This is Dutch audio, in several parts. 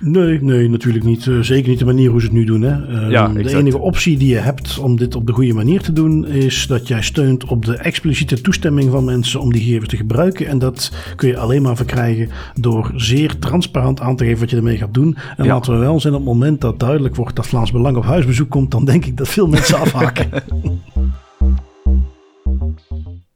Nee, nee, natuurlijk niet. Uh, zeker niet de manier hoe ze het nu doen. Hè. Uh, Ja, de exact. enige optie die je hebt om dit op de goede manier te doen, is dat jij steunt op de expliciete toestemming van mensen om die gegevens te gebruiken. En dat kun je alleen maar verkrijgen door zeer transparant aan te geven wat je ermee gaat doen. En Ja. laten we wel zijn, op het moment dat duidelijk wordt dat Vlaams Belang op huisbezoek komt, dan denk ik dat veel mensen afhaken.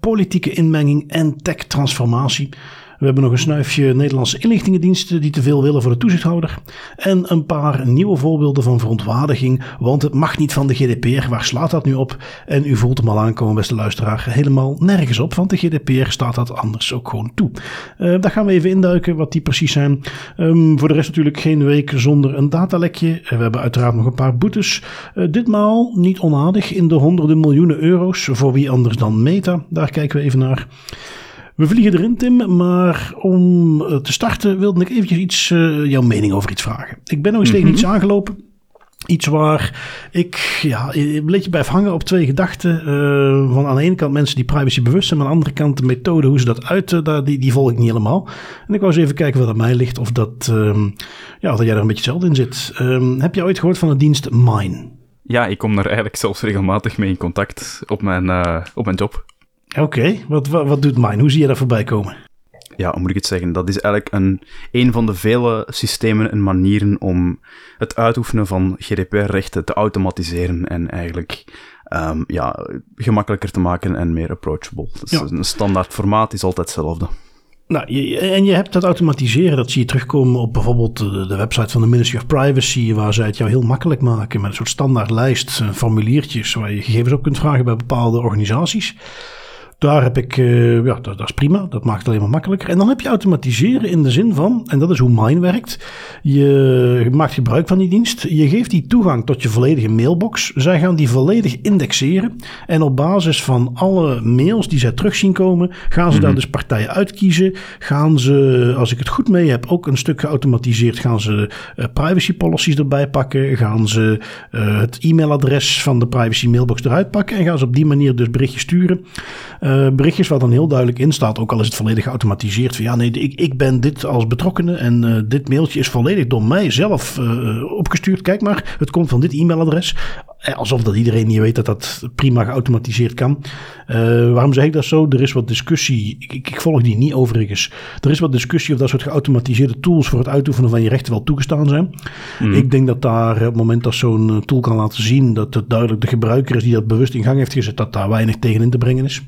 politieke inmenging en tech-transformatie. We hebben nog een snuifje Nederlandse inlichtingendiensten die te veel willen voor de toezichthouder. En een paar nieuwe voorbeelden van verontwaardiging, want het mag niet van de GDPR. Waar slaat dat nu op? En u voelt hem al aankomen, beste luisteraar, helemaal nergens op, want de GDPR staat dat anders ook gewoon toe. Eh, daar gaan we even induiken wat die precies zijn. Ehm, voor de rest natuurlijk geen week zonder een datalekje. We hebben uiteraard nog een paar boetes. Eh, ditmaal niet onaardig in de honderden miljoenen euro's. Voor wie anders dan Meta? Daar kijken we even naar. We vliegen erin, Tim, maar om eh, te starten wilde ik eventjes iets, eh, jouw mening over iets vragen. Ik ben nog eens tegen iets aangelopen. Iets waar ik ja, een beetje blijf hangen op twee gedachten. Eh, van aan de ene kant mensen die privacy bewust zijn, maar aan de andere kant de methode hoe ze dat uiten, daar, die, die volg ik niet helemaal. En ik wou eens even kijken wat aan mij ligt, of dat, ehm, ja, of dat jij er een beetje hetzelfde in zit. Ehm, heb je ooit gehoord van de dienst Mine? Ja, ik kom daar eigenlijk zelfs regelmatig mee in contact op mijn, op mijn job. Oké, wat, wat, wat doet Mine? Hoe zie je daar voorbij komen? Ja, hoe moet ik het zeggen? Dat is eigenlijk een, een van de vele systemen en manieren om het uitoefenen van GDPR-rechten te automatiseren en eigenlijk ehm, ja, gemakkelijker te maken en meer approachable. Dus Ja. een standaard formaat is altijd hetzelfde. Nou, je- en je hebt dat automatiseren, dat zie je terugkomen op bijvoorbeeld de, de website van de Ministry of Privacy, waar zij het jou heel makkelijk maken met een soort standaard lijst, eh, formuliertjes, waar je gegevens op kunt vragen bij bepaalde organisaties. Daar heb ik, eh, ja, dat, dat is prima, dat maakt het alleen maar makkelijker. En dan heb je automatiseren in de zin van, en dat is hoe Mine werkt, je maakt gebruik van die dienst, je geeft die toegang tot je volledige mailbox, zij gaan die volledig indexeren. En op basis van alle mails die zij terug zien komen, gaan ze daar dus partijen uitkiezen, gaan ze, als ik het goed mee heb, ook een stuk geautomatiseerd, gaan ze eh, privacy policies erbij pakken, gaan ze eh, het e-mailadres van de privacy mailbox eruit pakken en gaan ze op die manier dus berichtjes sturen. Eh, berichtjes waar dan heel duidelijk in staat, ook al is het volledig geautomatiseerd, van ja nee, ik, ik ben dit als betrokkenen en eh, dit mailtje is volledig door mij zelf eh, opgestuurd. Kijk maar, het komt van dit e-mailadres. Alsof dat iedereen niet weet dat dat prima geautomatiseerd kan. Waarom zeg ik dat zo? Er is wat discussie. Ik, ik, ik volg die niet overigens. Er is wat discussie of dat soort geautomatiseerde tools voor het uitoefenen van je rechten wel toegestaan zijn. Ik denk dat daar op het moment dat zo'n tool kan laten zien dat het duidelijk de gebruiker is die dat bewust in gang heeft gezet, dat daar weinig tegen in te brengen is.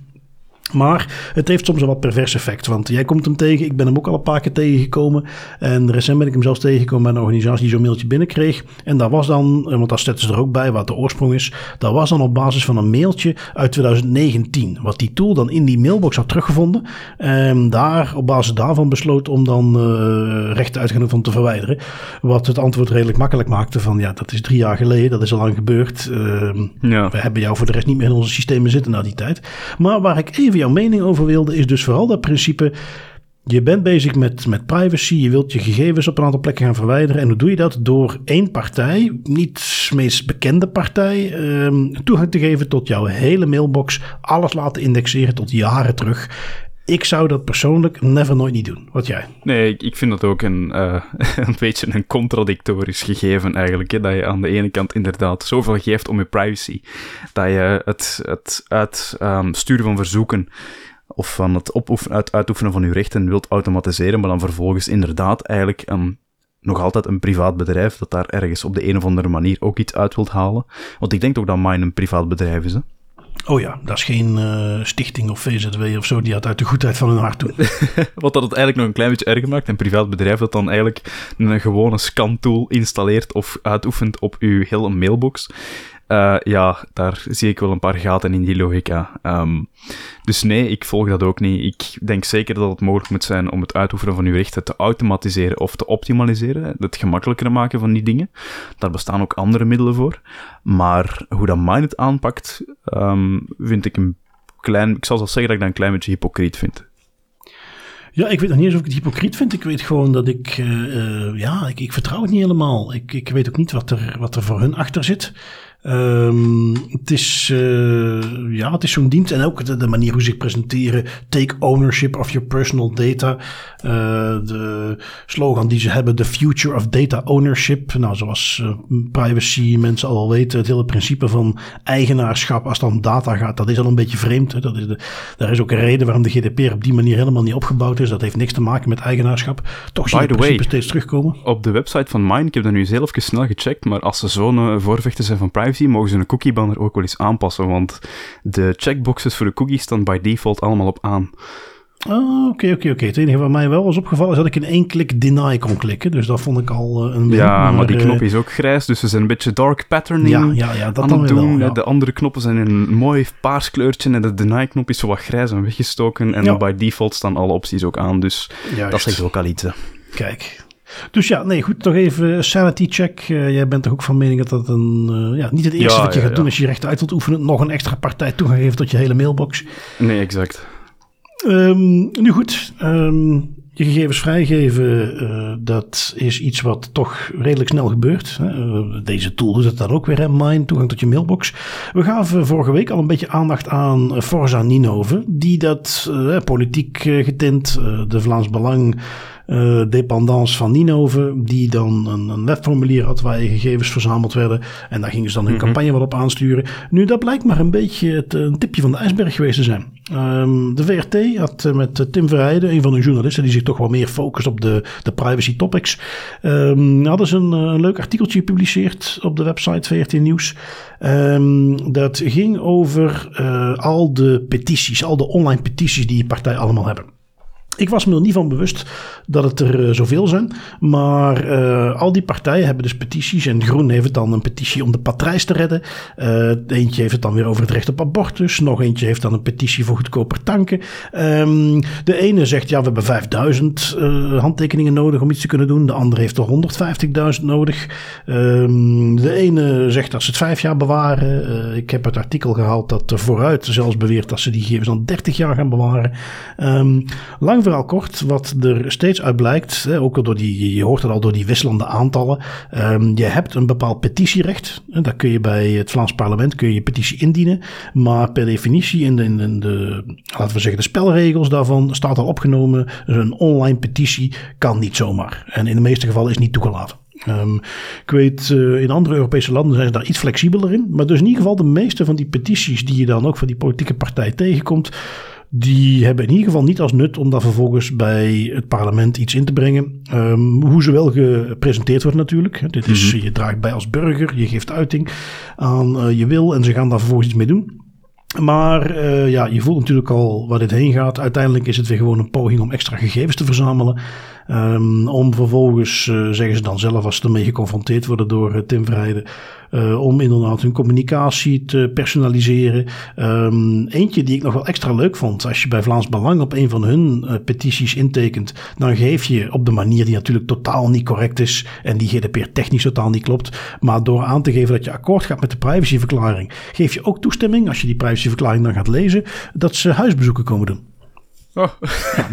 Maar het heeft soms een wat pervers effect. Want jij komt hem tegen. Ik ben hem ook al een paar keer tegengekomen. En recent ben ik hem zelfs tegengekomen bij een organisatie die zo'n mailtje binnenkreeg. En daar was dan, want daar zetten ze er ook bij wat de oorsprong is. Dat was dan op basis van een mailtje uit 2019. Wat die tool dan in die mailbox had teruggevonden. En daar op basis daarvan besloot om dan eh rechten uit te gaan doen van te verwijderen. Wat het antwoord redelijk makkelijk maakte van ja, dat is drie jaar geleden. Dat is al lang gebeurd. Ehm, Ja. we hebben jou voor de rest niet meer in onze systemen zitten na die tijd. Maar waar ik even jouw mening over wilde, is dus vooral dat principe. Je bent bezig met, met privacy, je wilt je gegevens op een aantal plekken gaan verwijderen. En hoe doe je dat? Door één partij, niet de meest bekende partij, ehm, toegang te geven tot jouw hele mailbox. Alles laten indexeren tot jaren terug. Ik zou dat persoonlijk never nooit niet doen. Wat jij? Nee, ik, vind dat ook een, eh, een beetje een contradictorisch gegeven eigenlijk. Hè? Dat je aan de ene kant inderdaad zoveel geeft om je privacy, dat je het, het uitsturen van verzoeken of van het uit, uitoefenen van je rechten wilt automatiseren, maar dan vervolgens inderdaad eigenlijk nog altijd een privaat bedrijf dat daar ergens op de een of andere manier ook iets uit wilt halen. Want ik denk ook dat Mine een privaat bedrijf is. Hè? Oh ja, dat is geen eh, stichting of VZW of zo die dat uit de goedheid van hun hart doen. Wat dat het eigenlijk nog een klein beetje erger maakt. Een privaat bedrijf dat dan eigenlijk een gewone scantool installeert of uitoefent op uw hele mailbox. Uh, ja, daar zie ik wel een paar gaten in die logica. Um, dus nee, ik volg dat ook niet. Ik denk zeker dat het mogelijk moet zijn om het uitoefenen van uw rechten te automatiseren of te optimaliseren. Het gemakkelijker maken van die dingen. Daar bestaan ook andere middelen voor. Maar hoe dat het aanpakt, um, vind ik een klein... Ik zal zelfs zeggen dat ik dat een klein beetje hypocriet vind. Ja, ik weet nog niet eens of ik het hypocriet vind. Ik weet gewoon dat ik, uh, ja, ik, ik, vertrouw het niet helemaal. Ik, ik weet ook niet wat er, wat er voor hun achter zit. Um, het is, uh, ja, het is zo'n dienst en ook de, de, manier hoe ze zich presenteren. Take ownership of your personal data. Uh, de slogan die ze hebben, the future of data ownership. Nou, zoals uh, privacy mensen al wel weten, het hele principe van eigenaarschap als het om data gaat, dat is al een beetje vreemd. Hè? Dat is de, daar is ook een reden waarom de GDPR op die manier helemaal niet opgebouwd is. Dat heeft niks te maken met eigenaarschap. Toch zie je het principe steeds terugkomen. Op de website van Mine, ik heb dat nu zelf snel gecheckt, maar als ze zo'n voorvechter zijn van privacy, mogen ze een cookie banner ook wel eens aanpassen, want de checkboxes voor de cookies staan by default allemaal op aan. Oh, oké, oké, oké. Het enige wat mij wel was opgevallen is dat ik in één klik deny kon klikken. Dus dat vond ik al uh, een Ja, maar, die knop eh, is ook grijs, dus ze zijn een beetje dark patterning ja, ja, ja, dat aan dan het doen. Wel, ja. De andere knoppen zijn in een mooi paars kleurtje en de deny-knop is zo wat grijs en weggestoken. En by default staan alle opties ook aan, dus Juist. dat zegt ook al iets. Kijk, dus ja, nee, goed, toch even sanity check. Uh, jij bent toch ook van mening dat dat een, uh, ja, niet het eerste wat je gaat doen als je recht uit wilt oefenen, nog een extra partij toegang geven tot je hele mailbox. Nee, exact. Um, nu goed, um, je gegevens vrijgeven, uh, dat is iets wat toch redelijk snel gebeurt. Hè? deze tool doet het dan ook weer, hè? Mine, toegang tot je mailbox. We gaven vorige week al een beetje aandacht aan Forza Ninove, die dat politiek getint, de Vlaams Belang uh, dependance van Ninove, die dan een, een, webformulier had waar je gegevens verzameld werden. En daar gingen ze dan hun mhm. campagne wat op aansturen. Nu, dat blijkt maar een beetje het, een tipje van de ijsberg geweest te zijn. Um, de VRT had uh, met Tim Verheijden, een van de journalisten die zich toch wel meer focust op de, de privacy topics, um, hadden ze een, een, leuk artikeltje gepubliceerd op de website VRT Nieuws. Um, dat ging over al de petities, al de online petities die partijen allemaal hebben. Ik was me er niet van bewust dat het er uh, zoveel zijn. Maar uh, al die partijen hebben dus petities. En Groen heeft dan een petitie om de patrijs te redden. Uh, eentje heeft het dan weer over het recht op abortus. Nog eentje heeft dan een petitie voor goedkoper tanken. Um, de ene zegt ja, we hebben 5000 handtekeningen nodig om iets te kunnen doen. De andere heeft er 150.000 nodig. Um, de ene zegt dat ze het vijf jaar bewaren. ik heb het artikel gehaald dat vooruit zelfs beweert dat ze die gegevens dan 30 jaar gaan bewaren. Um, lang verhaal kort, wat er steeds uit blijkt, ook door die, je hoort het al door die wisselende aantallen. Um, je hebt een bepaald petitierecht. En daar kun je bij het Vlaams parlement kun je, petitie indienen. Maar per definitie in de, in de, laten we zeggen, de spelregels daarvan staat al opgenomen. een online petitie kan niet zomaar. En in de meeste gevallen is niet toegelaten. Um, ik weet, uh, in andere Europese landen zijn ze daar iets flexibeler in. Maar dus in ieder geval de meeste van die petities die je dan ook van die politieke partij tegenkomt, die hebben in ieder geval niet als nut om daar vervolgens bij het parlement iets in te brengen. Um, hoe ze wel gepresenteerd wordt natuurlijk. Dit is, mhm. je draagt bij als burger, je geeft uiting aan uh, je wil en ze gaan daar vervolgens iets mee doen. Maar uh, ja, je voelt natuurlijk al waar dit heen gaat. Uiteindelijk is het weer gewoon een poging om extra gegevens te verzamelen. Um, om vervolgens, uh, zeggen ze dan zelf als ze ermee geconfronteerd worden door uh, Tim Vrijden, uh, om inderdaad hun communicatie te personaliseren. Um, eentje die ik nog wel extra leuk vond, als je bij Vlaams Belang op een van hun petities intekent, dan geef je op de manier die natuurlijk totaal niet correct is en die GDPR technisch totaal niet klopt, maar door aan te geven dat je akkoord gaat met de privacyverklaring, geef je ook toestemming, als je die privacyverklaring dan gaat lezen, dat ze huisbezoeken komen doen. Oh.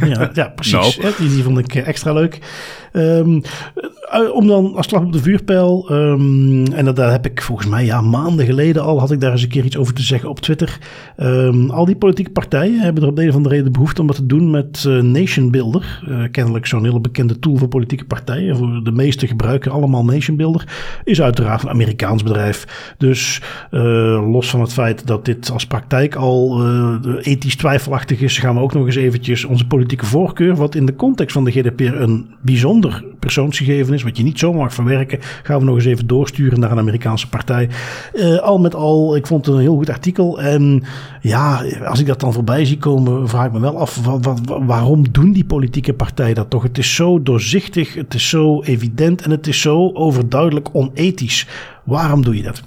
Ja, ja, precies. Nou. Die, die, vond ik extra leuk. Um, eh, om dan als slag op de vuurpijl, um, en daar heb ik volgens mij ja, maanden geleden al, had ik daar eens een keer iets over te zeggen op Twitter. Um, al die politieke partijen hebben er op de een of andere reden behoefte om wat te doen met uh, Nation Builder. Uh, kennelijk zo'n hele bekende tool voor politieke partijen. Voor de meeste gebruiken allemaal Nation Builder. Is uiteraard een Amerikaans bedrijf. Dus los van het feit dat dit als praktijk al ethisch twijfelachtig is, gaan we ook nog eens eventjes onze politieke voorkeur, wat in de context van de GDPR een bijzonder persoonsgegeven is, wat je niet zomaar mag verwerken, gaan we nog eens even doorsturen naar een Amerikaanse partij. Uh, al met al, ik vond het een heel goed artikel. En ja, als ik dat dan voorbij zie komen, vraag ik me wel af, waarom doen die politieke partijen dat toch? Het is zo doorzichtig, het is zo evident en het is zo overduidelijk onethisch. Waarom doe je dat?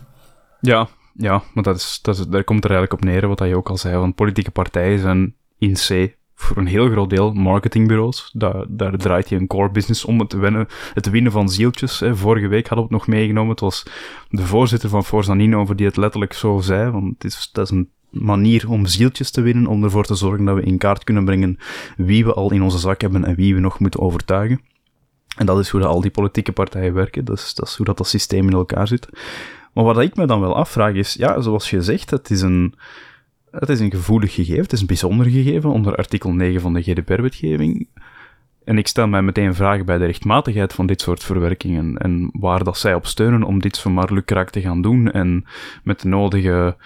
Ja, ja, maar dat is, dat daar komt er eigenlijk op neer, wat je ook al zei, want politieke partijen zijn in C voor een heel groot deel marketingbureaus. Daar, daar draait je een core business om het winnen, het winnen van zieltjes. Hè. Vorige week hadden we het nog meegenomen. Het was de voorzitter van Forza over die het letterlijk zo zei. Want het is, dat is een manier om zieltjes te winnen, om ervoor te zorgen dat we in kaart kunnen brengen wie we al in onze zak hebben en wie we nog moeten overtuigen. En dat is hoe dat al die politieke partijen werken. Dat is, dat is hoe dat, dat systeem in elkaar zit. Maar wat ik me dan wel afvraag is, ja, zoals je zegt, het is een, het is een gevoelig gegeven, het is een bijzonder gegeven onder artikel 9 van de GDPR-wetgeving. En ik stel mij meteen vragen bij de rechtmatigheid van dit soort verwerkingen en waar dat zij op steunen om dit zomaar lukraak te gaan doen en met de nodige,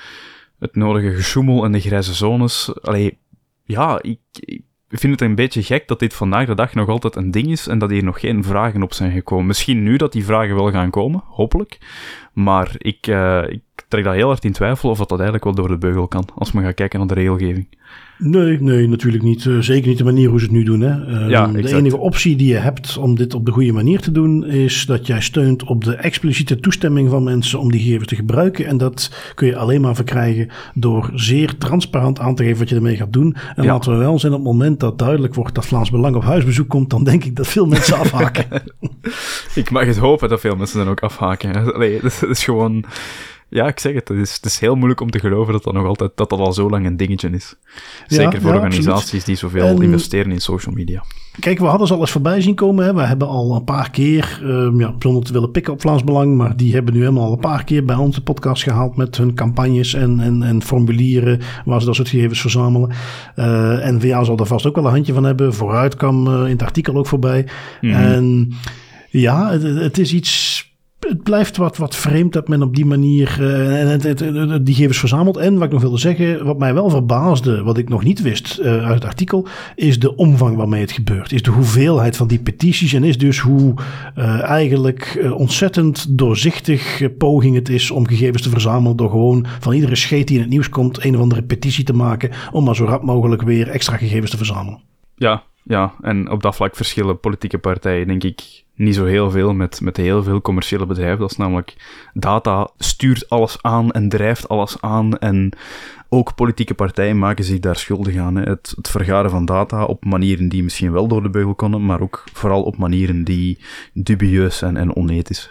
het nodige gesjoemel en de grijze zones. Allee, ja, ik, ik vind het een beetje gek dat dit vandaag de dag nog altijd een ding is en dat hier nog geen vragen op zijn gekomen. Misschien nu dat die vragen wel gaan komen, hopelijk. Maar ik, uh, ik trek dat heel hard in twijfel of dat, dat eigenlijk wel door de beugel kan, als we gaan kijken naar de regelgeving. Nee, nee, natuurlijk niet. Uh, zeker niet de manier hoe ze het nu doen. Hè. Ja, de enige optie die je hebt om dit op de goede manier te doen, is dat jij steunt op de expliciete toestemming van mensen om die gegevens te gebruiken. En dat kun je alleen maar verkrijgen door zeer transparant aan te geven wat je ermee gaat doen. En laten we wel zijn, op het moment dat duidelijk wordt dat Vlaams Belang op huisbezoek komt, dan denk ik dat veel mensen afhaken. ik mag het hopen dat veel mensen dan ook afhaken. Nee, dat is gewoon ja, ik zeg het. Het is, het is heel moeilijk om te geloven dat dat nog altijd dat dat al zo lang een dingetje is. Zeker voor organisaties die zoveel investeren in social media. Kijk, we hadden ze al eens voorbij zien komen. Hè. We hebben al een paar keer, uh, ja, zonder te willen pikken op Vlaams Belang, maar die hebben nu helemaal een paar keer bij onze podcast gehaald met hun campagnes en, en, en formulieren waar ze dat soort gegevens verzamelen. Uh, en VA zal er vast ook wel een handje van hebben. Vooruit kwam uh, in het artikel ook voorbij. Mhm. En ja, het, het is iets het blijft wat, wat vreemd dat men op die manier het, die gegevens verzamelt. En wat ik nog wilde zeggen, wat mij wel verbaasde, wat ik nog niet wist uh, uit het artikel, is de omvang waarmee het gebeurt. Is de hoeveelheid van die petities en is dus hoe uh, eigenlijk ontzettend doorzichtig poging het is om gegevens te verzamelen door gewoon van iedere scheet die in het nieuws komt een of andere petitie te maken om maar zo rap mogelijk weer extra gegevens te verzamelen. Ja, ja, en op dat vlak verschillen politieke partijen, denk ik, niet zo heel veel met, met heel veel commerciële bedrijven. Dat is namelijk data stuurt alles aan en drijft alles aan. En ook politieke partijen maken zich daar schuldig aan. Het, het vergaren van data op manieren die misschien wel door de beugel konden, maar ook vooral op manieren die dubieus zijn en onethisch.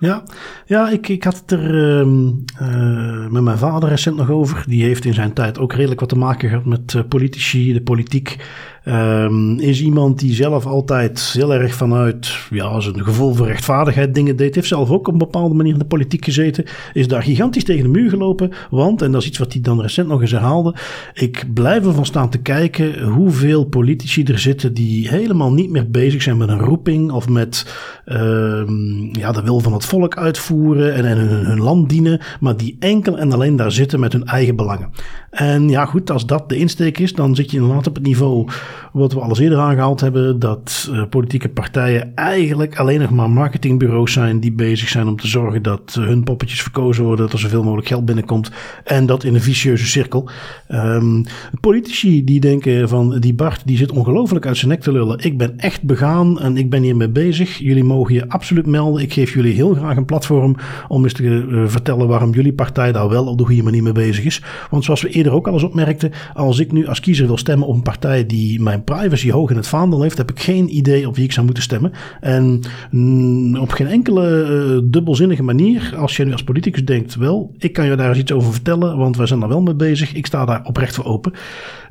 Ja, ja ik, ik had het er uh, met mijn vader recent nog over. Die heeft in zijn tijd ook redelijk wat te maken gehad met uh, politici, de politiek. Um, is iemand die zelf altijd heel erg vanuit ja, zijn gevoel voor rechtvaardigheid dingen deed. Heeft zelf ook op een bepaalde manier in de politiek gezeten. Is daar gigantisch tegen de muur gelopen. Want, en dat is iets wat hij dan recent nog eens herhaalde. Ik blijf ervan staan te kijken hoeveel politici er zitten die helemaal niet meer bezig zijn met een roeping. Of met um, ja, de wil van het volk uitvoeren en, en hun land dienen. Maar die enkel en alleen daar zitten met hun eigen belangen. En ja, goed, als dat de insteek is, dan zit je inderdaad op het niveau wat we al eens eerder aangehaald hebben, dat uh, politieke partijen eigenlijk alleen nog maar marketingbureaus zijn die bezig zijn om te zorgen dat uh, hun poppetjes verkozen worden, dat er zoveel mogelijk geld binnenkomt en dat in een vicieuze cirkel. Um, politici die denken van die Bart, die zit ongelooflijk uit zijn nek te lullen. Ik ben echt begaan en ik ben hiermee bezig. Jullie mogen je absoluut melden. Ik geef jullie heel graag een platform om eens te uh, vertellen waarom jullie partij daar wel op de goede manier mee bezig is. Want zoals we ook al eens opmerkten, als ik nu als kiezer wil stemmen op een partij die mijn privacy hoog in het vaandel heeft, heb ik geen idee op wie ik zou moeten stemmen. En mm, op geen enkele uh, dubbelzinnige manier, als je nu als politicus denkt, wel, ik kan je daar eens iets over vertellen, want wij zijn daar wel mee bezig. Ik sta daar oprecht voor open.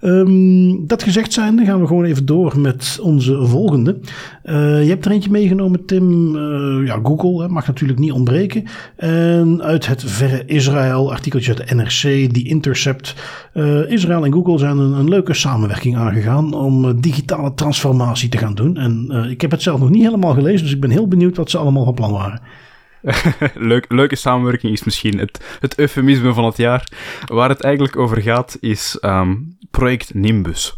Um, dat gezegd zijnde gaan we gewoon even door met onze volgende. Uh, je hebt er eentje meegenomen, Tim. Uh, ja, Google hè, mag natuurlijk niet ontbreken. En uit het verre Israël, artikeltje uit de NRC, die Intercept. Uh, Israël en Google zijn een, een, leuke samenwerking aangegaan om digitale transformatie te gaan doen. En ik heb het zelf nog niet helemaal gelezen, dus ik ben heel benieuwd wat ze allemaal van plan waren. Leuk, leuke samenwerking is misschien het, het eufemisme van het jaar. Waar het eigenlijk over gaat is um, project Nimbus.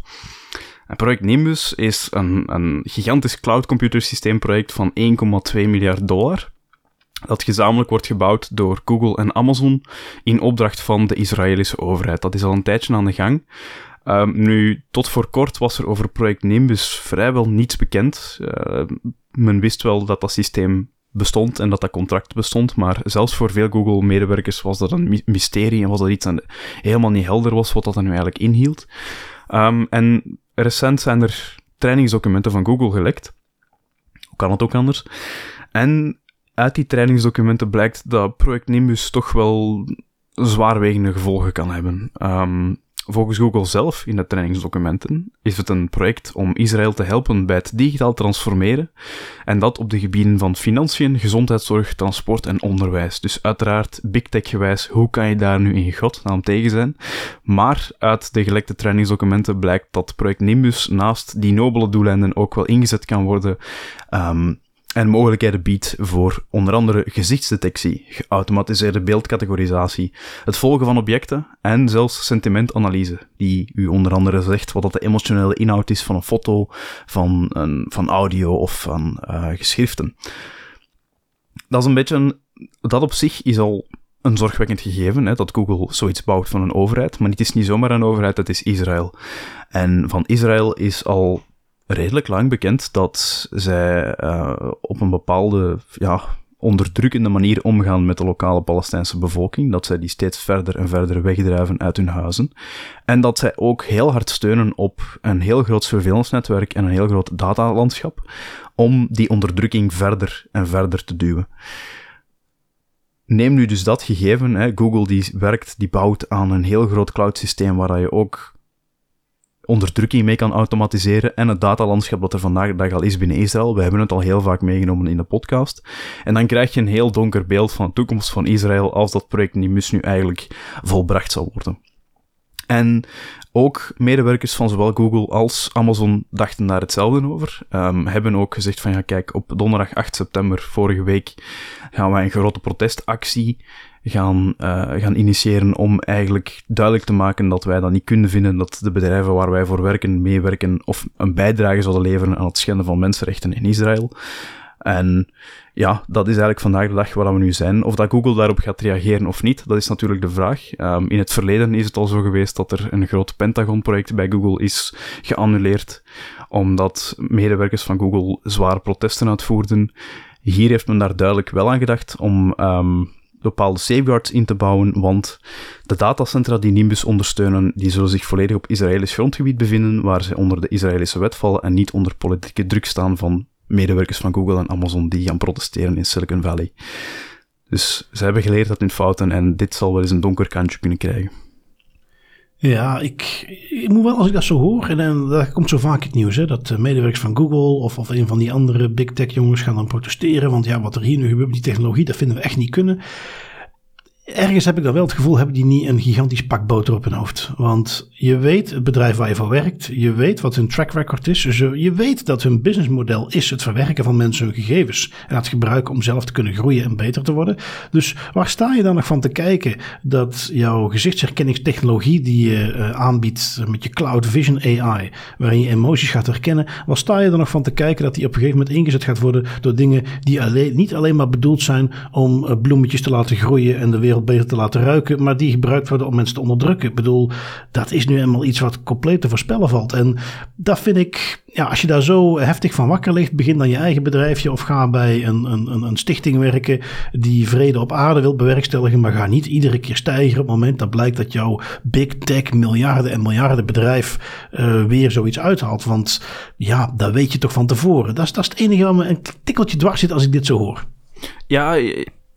En project Nimbus is een, een gigantisch cloudcomputersysteemproject van 1,2 miljard dollar. Dat gezamenlijk wordt gebouwd door Google en Amazon in opdracht van de Israëlische overheid. Dat is al een tijdje aan de gang. Um, nu, tot voor kort was er over project Nimbus vrijwel niets bekend. Uh, men wist wel dat dat systeem bestond en dat dat contract bestond, maar zelfs voor veel Google-medewerkers was dat een mysterie en was dat iets dat helemaal niet helder was wat dat er nu eigenlijk inhield. Um, en recent zijn er trainingsdocumenten van Google gelekt. Hoe kan het ook anders? En uit die trainingsdocumenten blijkt dat project Nimbus toch wel zwaarwegende gevolgen kan hebben. Um, Volgens Google zelf in de trainingsdocumenten is het een project om Israël te helpen bij het digitaal transformeren. En dat op de gebieden van financiën, gezondheidszorg, transport en onderwijs. Dus uiteraard big tech gewijs, hoe kan je daar nu in godsnaam tegen zijn? Maar uit de gelekte trainingsdocumenten blijkt dat project Nimbus naast die nobele doeleinden ook wel ingezet kan worden um, en mogelijkheden biedt voor onder andere gezichtsdetectie, geautomatiseerde beeldcategorisatie, het volgen van objecten en zelfs sentimentanalyse, die u onder andere zegt wat dat de emotionele inhoud is van een foto, van, een, van audio of van uh, geschriften. Dat is een beetje, dat op zich is al een zorgwekkend gegeven, hè, dat Google zoiets bouwt van een overheid, maar het is niet zomaar een overheid, het is Israël. En van Israël is al redelijk lang bekend dat zij uh, op een bepaalde ja, onderdrukkende manier omgaan met de lokale Palestijnse bevolking, dat zij die steeds verder en verder wegdrijven uit hun huizen, en dat zij ook heel hard steunen op een heel groot surveillance-netwerk en een heel groot datalandschap, om die onderdrukking verder en verder te duwen. Neem nu dus dat gegeven, hè, Google die werkt, die bouwt aan een heel groot cloud systeem waar je ook onderdrukking mee kan automatiseren en het datalandschap dat er vandaag de dag al is binnen Israël. We hebben het al heel vaak meegenomen in de podcast. En dan krijg je een heel donker beeld van de toekomst van Israël als dat project Nimbus nu eigenlijk volbracht zal worden. En ook medewerkers van zowel Google als Amazon dachten daar hetzelfde over. Um, hebben ook gezegd van ja, kijk, op donderdag 8 september vorige week gaan wij een grote protestactie gaan, uh, gaan initiëren om eigenlijk duidelijk te maken dat wij dat niet kunnen vinden, dat de bedrijven waar wij voor werken, meewerken of een bijdrage zouden leveren aan het schenden van mensenrechten in Israël. En ja, dat is eigenlijk vandaag de dag waar we nu zijn. Of dat Google daarop gaat reageren of niet, dat is natuurlijk de vraag. Um, in het verleden is het al zo geweest dat er een groot Pentagon-project bij Google is geannuleerd, omdat medewerkers van Google zware protesten uitvoerden. Hier heeft men daar duidelijk wel aan gedacht om um, bepaalde safeguards in te bouwen, want de datacentra die Nimbus ondersteunen, die zullen zich volledig op Israëlisch grondgebied bevinden, waar ze onder de Israëlische wet vallen en niet onder politieke druk staan van medewerkers van Google en Amazon die gaan protesteren in Silicon Valley. Dus ze hebben geleerd uit hun fouten en dit zal wel eens een donker kantje kunnen krijgen. Ja, ik, ik, moet wel, als ik dat zo hoor, en, en dat komt zo vaak het nieuws, hè, dat medewerkers van Google of, of een van die andere big tech jongens gaan dan protesteren, want ja, wat er hier nu gebeurt die technologie, dat vinden we echt niet kunnen ergens heb ik dan wel het gevoel, hebben die niet een gigantisch pak boter op hun hoofd. Want je weet het bedrijf waar je voor werkt, je weet wat hun track record is. Je weet dat hun businessmodel is het verwerken van mensen hun gegevens. En het gebruiken om zelf te kunnen groeien en beter te worden. Dus waar sta je dan nog van te kijken dat jouw gezichtsherkenningstechnologie die je uh, aanbiedt met je Cloud Vision AI, waarin je emoties gaat herkennen, waar sta je dan nog van te kijken dat die op een gegeven moment ingezet gaat worden door dingen die alleen, niet alleen maar bedoeld zijn om uh, bloemetjes te laten groeien en de wereld beter te laten ruiken, maar die gebruikt worden om mensen te onderdrukken. Ik bedoel, dat is nu eenmaal iets wat compleet te voorspellen valt. En dat vind ik, ja, als je daar zo heftig van wakker ligt, begin dan je eigen bedrijfje of ga bij een, een, een stichting werken die vrede op aarde wil bewerkstelligen, maar ga niet iedere keer stijgen op het moment dat blijkt dat jouw big tech miljarden en miljarden bedrijf uh, weer zoiets uithaalt. Want ja, dat weet je toch van tevoren. Dat is, dat is het enige wat me een tikkeltje dwars zit als ik dit zo hoor. Ja,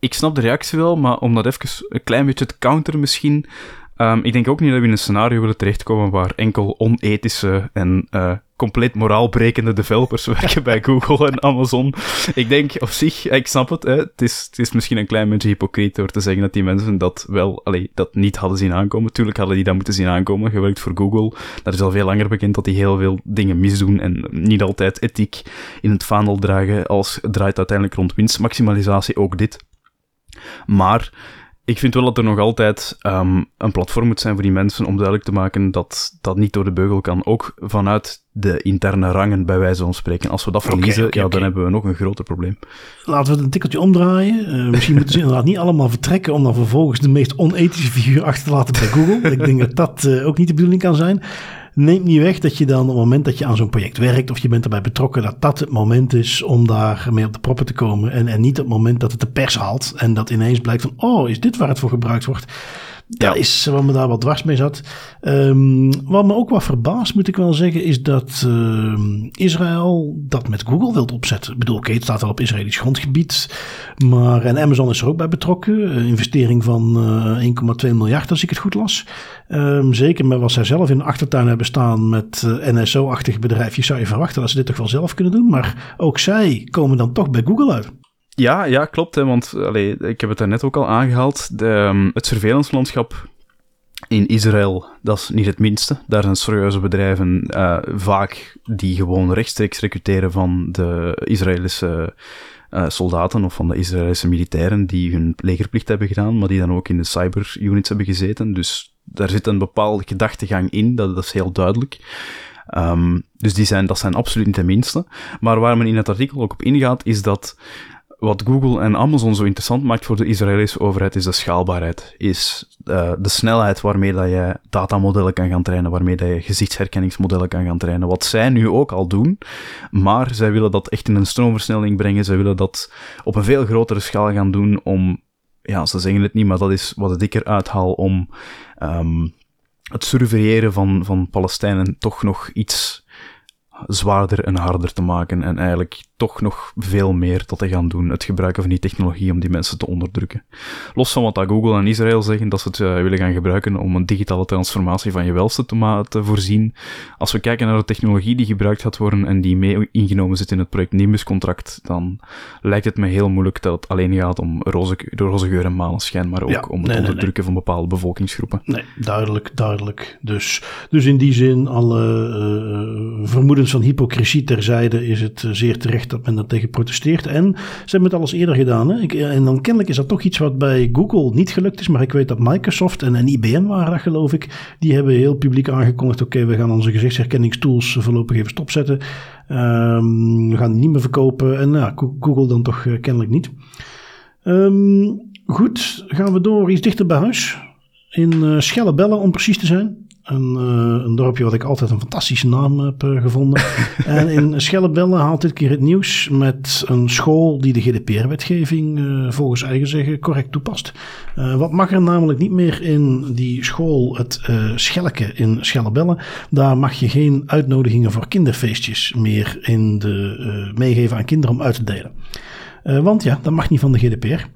ik snap de reactie wel, maar om dat even een klein beetje te counteren misschien. Um, ik denk ook niet dat we in een scenario willen terechtkomen waar enkel onethische en uh, compleet moraalbrekende developers werken bij Google en Amazon. Ik denk op zich, ik snap het, hè, het, is, het is misschien een klein beetje hypocriet door te zeggen dat die mensen dat wel, allee, dat niet hadden zien aankomen. Tuurlijk hadden die dat moeten zien aankomen. Je werkt voor Google, dat is al veel langer bekend dat die heel veel dingen misdoen en niet altijd ethiek in het vaandel dragen als het draait uiteindelijk rond winstmaximalisatie, ook dit. Maar ik vind wel dat er nog altijd um, een platform moet zijn voor die mensen om duidelijk te maken dat dat niet door de beugel kan. Ook vanuit de interne rangen, bij wijze van spreken. Als we dat verliezen, ja, dan hebben we nog een groter probleem. Laten we het een tikkeltje omdraaien. Uh, misschien moeten ze inderdaad niet allemaal vertrekken om dan vervolgens de meest onethische figuur achter te laten bij Google. Ik denk dat dat uh, ook niet de bedoeling kan zijn. Neemt niet weg dat je dan op het moment dat je aan zo'n project werkt of je bent erbij betrokken, dat dat het moment is om daar mee op de proppen te komen. En, en niet het moment dat het de pers haalt en dat ineens blijkt van, oh, is dit waar het voor gebruikt wordt? Dat is wat me daar wat dwars mee zat. Um, wat me ook wat verbaast, moet ik wel zeggen, is dat uh, Israël dat met Google wilt opzetten. Ik bedoel, oké, het staat wel op Israëlisch grondgebied. Maar, en Amazon is er ook bij betrokken. Een investering van uh, 1,2 miljard, als ik het goed las. Um, zeker met wat zij zelf in de achtertuin hebben staan met uh, NSO-achtige bedrijfjes, zou je verwachten dat ze dit toch wel zelf kunnen doen. Maar ook zij komen dan toch bij Google uit. Ja, ja, klopt. Hè, want ik heb het daarnet ook al aangehaald. De, um, het in Israël, dat is niet het minste. Daar zijn serieuze bedrijven uh, vaak die gewoon rechtstreeks recruteren van de Israëlische uh, soldaten of van de Israëlische militairen die hun legerplicht hebben gedaan, maar die dan ook in de cyberunits hebben gezeten. Dus daar zit een bepaalde gedachtegang in, dat, is heel duidelijk. Um, dus die zijn, dat zijn absoluut niet de minste. Maar waar men in het artikel ook op ingaat, is dat wat Google en Amazon zo interessant maakt voor de Israëlische overheid is de schaalbaarheid. Is uh, de snelheid waarmee dat je datamodellen kan gaan trainen, waarmee dat je gezichtsherkenningsmodellen kan gaan trainen. Wat zij nu ook al doen, maar zij willen dat echt in een stroomversnelling brengen. Zij willen dat op een veel grotere schaal gaan doen om, ja, ze zeggen het niet, maar dat is wat ik eruit haal om um, het surveilleren van, van Palestijnen toch nog iets zwaarder en harder te maken en eigenlijk toch nog veel meer tot te gaan doen. Het gebruiken van die technologie om die mensen te onderdrukken. Los van wat dat Google en Israël zeggen, dat ze het uh, willen gaan gebruiken om een digitale transformatie van je welste te, te, voorzien. Als we kijken naar de technologie die gebruikt gaat worden en die mee ingenomen zit in het project Nimbus-contract, dan lijkt het me heel moeilijk dat het alleen gaat om roze, roze geur en maneschijn, maar ook ja, om het nee, onderdrukken nee, nee. van bepaalde bevolkingsgroepen. Nee, duidelijk, duidelijk. Dus, dus in die zin, alle uh, vermoedens van hypocrisie terzijde, is het zeer terecht dat men tegen protesteert. En ze hebben het al eens eerder gedaan. Hè? Ik, en dan kennelijk is dat toch iets wat bij Google niet gelukt is. Maar ik weet dat Microsoft en, en IBM waren dat geloof ik. Die hebben heel publiek aangekondigd. Oké, we gaan onze gezichtsherkenningstools voorlopig even stopzetten. Um, we gaan die niet meer verkopen. En nou, Google dan toch uh, kennelijk niet. Um, goed, gaan we door iets dichter bij huis. In uh, Schellebellen om precies te zijn. Een, uh, een, dorpje wat ik altijd een fantastische naam heb uh, gevonden. en in Schellebelle haalt dit keer het nieuws met een school die de GDPR-wetgeving uh, volgens eigen zeggen correct toepast. wat mag er namelijk niet meer in die school, het Schelleke in Schellebelle? Daar mag je geen uitnodigingen voor kinderfeestjes meer in de, meegeven aan kinderen om uit te delen. want ja, dat mag niet van de GDPR.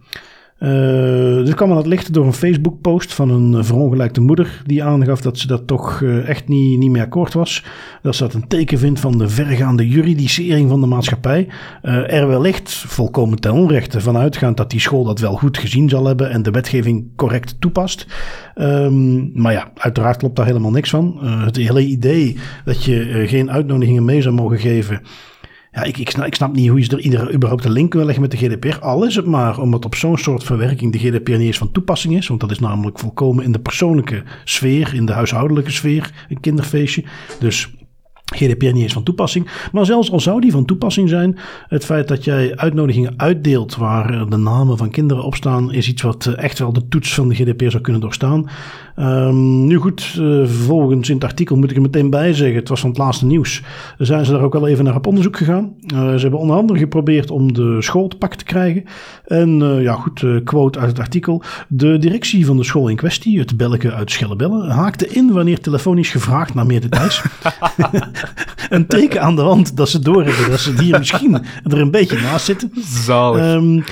Uh, dit kwam aan het licht door een Facebook-post van een verongelijkte moeder. die aangaf dat ze dat toch uh, echt niet, niet meer akkoord was. Dat ze dat een teken vindt van de vergaande juridisering van de maatschappij. Er wellicht volkomen ten onrechte vanuitgaand dat die school dat wel goed gezien zal hebben. en de wetgeving correct toepast. Um, maar ja, uiteraard klopt daar helemaal niks van. het hele idee dat je geen uitnodigingen mee zou mogen geven. Ja, ik, ik, snap, ik snap niet hoe je er ieder, überhaupt een link wil leggen met de GDPR. Al is het maar omdat op zo'n soort verwerking de GDPR niet eens van toepassing is. Want dat is namelijk volkomen in de persoonlijke sfeer, in de huishoudelijke sfeer, een kinderfeestje. Dus GDPR niet eens van toepassing. Maar zelfs al zou die van toepassing zijn, het feit dat jij uitnodigingen uitdeelt waar de namen van kinderen op staan, is iets wat echt wel de toets van de GDPR zou kunnen doorstaan. Um, nu goed, uh, vervolgens in het artikel moet ik er meteen bij zeggen, het was van het laatste nieuws, zijn ze daar ook wel even naar op onderzoek gegaan. Uh, ze hebben onder andere geprobeerd om de school te pakken te krijgen. En uh, ja goed, quote uit het artikel, de directie van de school in kwestie, het Belke uit Schellebellen, haakte in wanneer telefonisch gevraagd naar meer details. een teken aan de wand dat ze doorhebben dat ze hier misschien er een beetje naast zitten. Zalig. Um,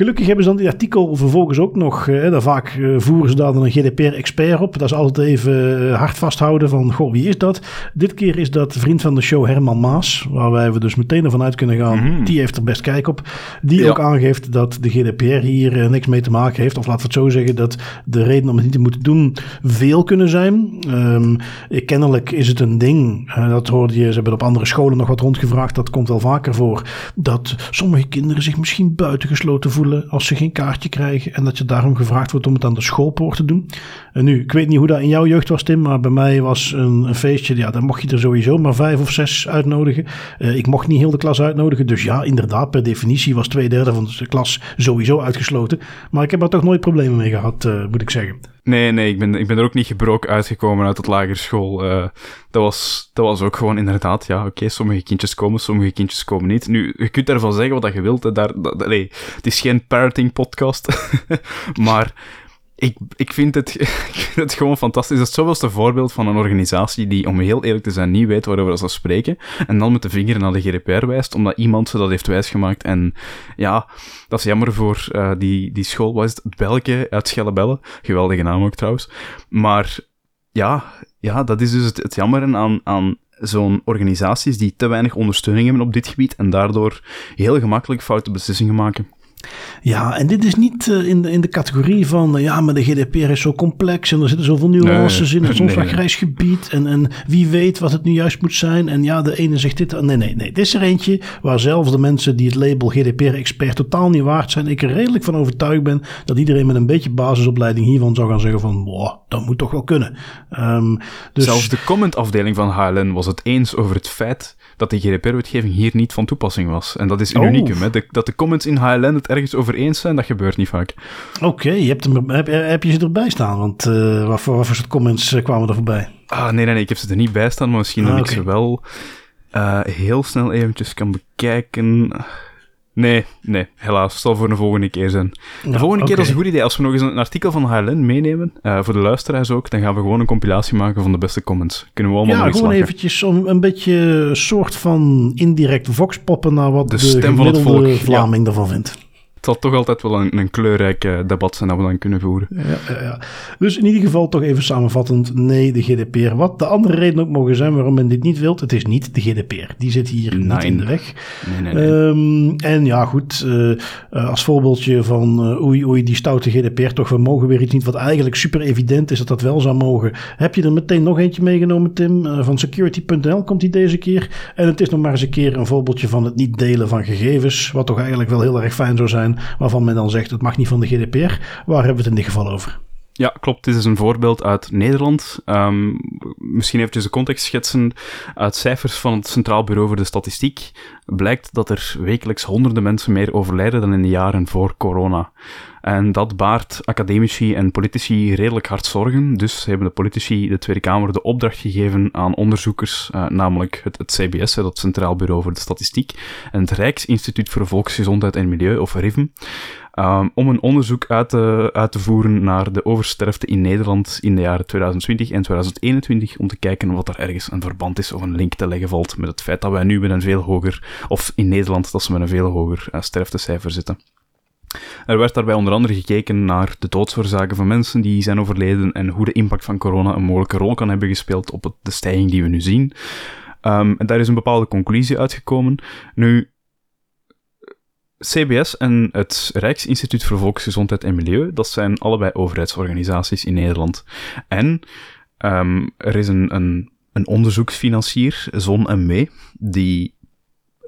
Gelukkig hebben ze dan die artikel vervolgens ook nog. Eh, daar vaak eh, voeren ze daar dan een GDPR-expert op. Dat is altijd even eh, hard vasthouden van, goh, wie is dat? Dit keer is dat vriend van de show Herman Maas, waar wij we dus meteen ervan uit kunnen gaan. Mm. Die heeft er best kijk op. Die ja. ook aangeeft dat de GDPR hier uh, niks mee te maken heeft. Of laten we het zo zeggen, dat de reden om het niet te moeten doen veel kunnen zijn. Um, kennelijk is het een ding, uh, dat hoorde je, ze hebben op andere scholen nog wat rondgevraagd. Dat komt wel vaker voor. Dat sommige kinderen zich misschien buitengesloten voelen als ze geen kaartje krijgen en dat je daarom gevraagd wordt om het aan de schoolpoort te doen. En nu, ik weet niet hoe dat in jouw jeugd was, Tim, maar bij mij was een, een feestje, ja, dan mocht je er sowieso maar vijf of zes uitnodigen. Uh, ik mocht niet heel de klas uitnodigen, dus ja, inderdaad, per definitie was twee derde van de klas sowieso uitgesloten. Maar ik heb er toch nooit problemen mee gehad, uh, moet ik zeggen. Nee, nee, ik ben, ik ben er ook niet gebroken uitgekomen uit het lagere school. Uh, dat, was, dat was ook gewoon inderdaad, ja, oké, sommige kindjes komen, sommige kindjes komen niet. Nu, je kunt daarvan zeggen wat je wilt. Daar, dat, nee, het is geen parenting podcast. maar ik, ik, vind het, ik vind het gewoon fantastisch. Dat is zoveelste voorbeeld van een organisatie die, om heel eerlijk te zijn, niet weet waarover ze spreken. En dan met de vinger naar de GDPR wijst, omdat iemand ze dat heeft wijsgemaakt. En ja, dat is jammer voor uh, die, die school. Wat is het? Belke uit Schellebelle. Geweldige naam ook trouwens. Maar ja, ja dat is dus het, het jammer aan, aan zo'n organisaties die te weinig ondersteuning hebben op dit gebied en daardoor heel gemakkelijk foute beslissingen maken. Ja, en dit is niet uh, in, de, in de categorie van, uh, ja, maar de GDPR is zo complex en er zitten zoveel nuances in, het is soms nee, grijs gebied en, en wie weet wat het nu juist moet zijn. En ja, de ene zegt dit, nee, nee, nee. Dit is er eentje waar zelfs de mensen die het label GDPR-expert totaal niet waard zijn, ik er redelijk van overtuigd ben dat iedereen met een beetje basisopleiding hiervan zou gaan zeggen van, wow, dat moet toch wel kunnen. Um, dus... Zelfs de commentafdeling van HLN was het eens over het feit dat de GDPR-wetgeving hier niet van toepassing was. En dat is een oh. unicum, hè? dat de comments in HLN het ergens over eens zijn, dat gebeurt niet vaak. Oké, je hebt heb, heb, je ze erbij staan? Want uh, wat, voor, wat voor soort comments uh, kwamen er voorbij? Ah, nee, nee, nee, ik heb ze er niet bij staan, maar misschien ah, dat ik ze wel uh, heel snel eventjes kan bekijken. Nee, nee, helaas. Het zal voor een volgende keer zijn. De volgende keer is een goed idee. Als we nog eens een artikel van HLN meenemen, uh, voor de luisteraars ook, dan gaan we gewoon een compilatie maken van de beste comments. Kunnen we allemaal Ja, gewoon eventjes om een beetje een soort van indirect voxpoppen naar wat de, de stem van het volk, Vlaming ja. ervan vindt het zal toch altijd wel een, een kleurrijk uh, debat zijn dat we dan kunnen voeren. Ja, ja, ja, Dus in ieder geval toch even samenvattend, nee, de GDPR. Wat de andere reden ook mogen zijn waarom men dit niet wilt, het is niet de GDPR. Die zit hier niet in de weg. Nee, nee, nee. Um, en ja, goed, uh, als voorbeeldje van uh, oei, oei, die stoute GDPR, toch, we mogen weer iets niet wat eigenlijk super evident is dat dat wel zou mogen. Heb je er meteen nog eentje meegenomen, Tim? van security.nl komt die deze keer. En het is nog maar eens een keer een voorbeeldje van het niet delen van gegevens, wat toch eigenlijk wel heel erg fijn zou zijn waarvan men dan zegt het mag niet van de GDPR. Waar hebben we het in dit geval over? Ja, klopt. Dit is een voorbeeld uit Nederland. Um, misschien eventjes de context schetsen. Uit cijfers van het Centraal Bureau voor de Statistiek blijkt dat er wekelijks honderden mensen meer overlijden dan in de jaren voor corona. En dat baart academici en politici redelijk hard zorgen. Dus hebben de politici de Tweede Kamer de opdracht gegeven aan onderzoekers, uh, namelijk het, CBS, het Centraal Bureau voor de Statistiek, en het Rijksinstituut voor Volksgezondheid en Milieu, of RIVM, um, om een onderzoek uit te, uit te voeren naar de oversterfte in Nederland in de jaren 2020 en 2021, om te kijken of er ergens een verband is of een link te leggen valt met het feit dat wij nu met een veel hoger, of in Nederland, dat ze met een veel hoger uh, sterftecijfer zitten. Er werd daarbij onder andere gekeken naar de doodsoorzaken van mensen die zijn overleden en hoe de impact van corona een mogelijke rol kan hebben gespeeld op de stijging die we nu zien. Um, en daar is een bepaalde conclusie uitgekomen. Nu, CBS en het Rijksinstituut voor Volksgezondheid en Milieu, dat zijn allebei overheidsorganisaties in Nederland. En um, er is een, een, een onderzoeksfinancier, Zon en Mee, die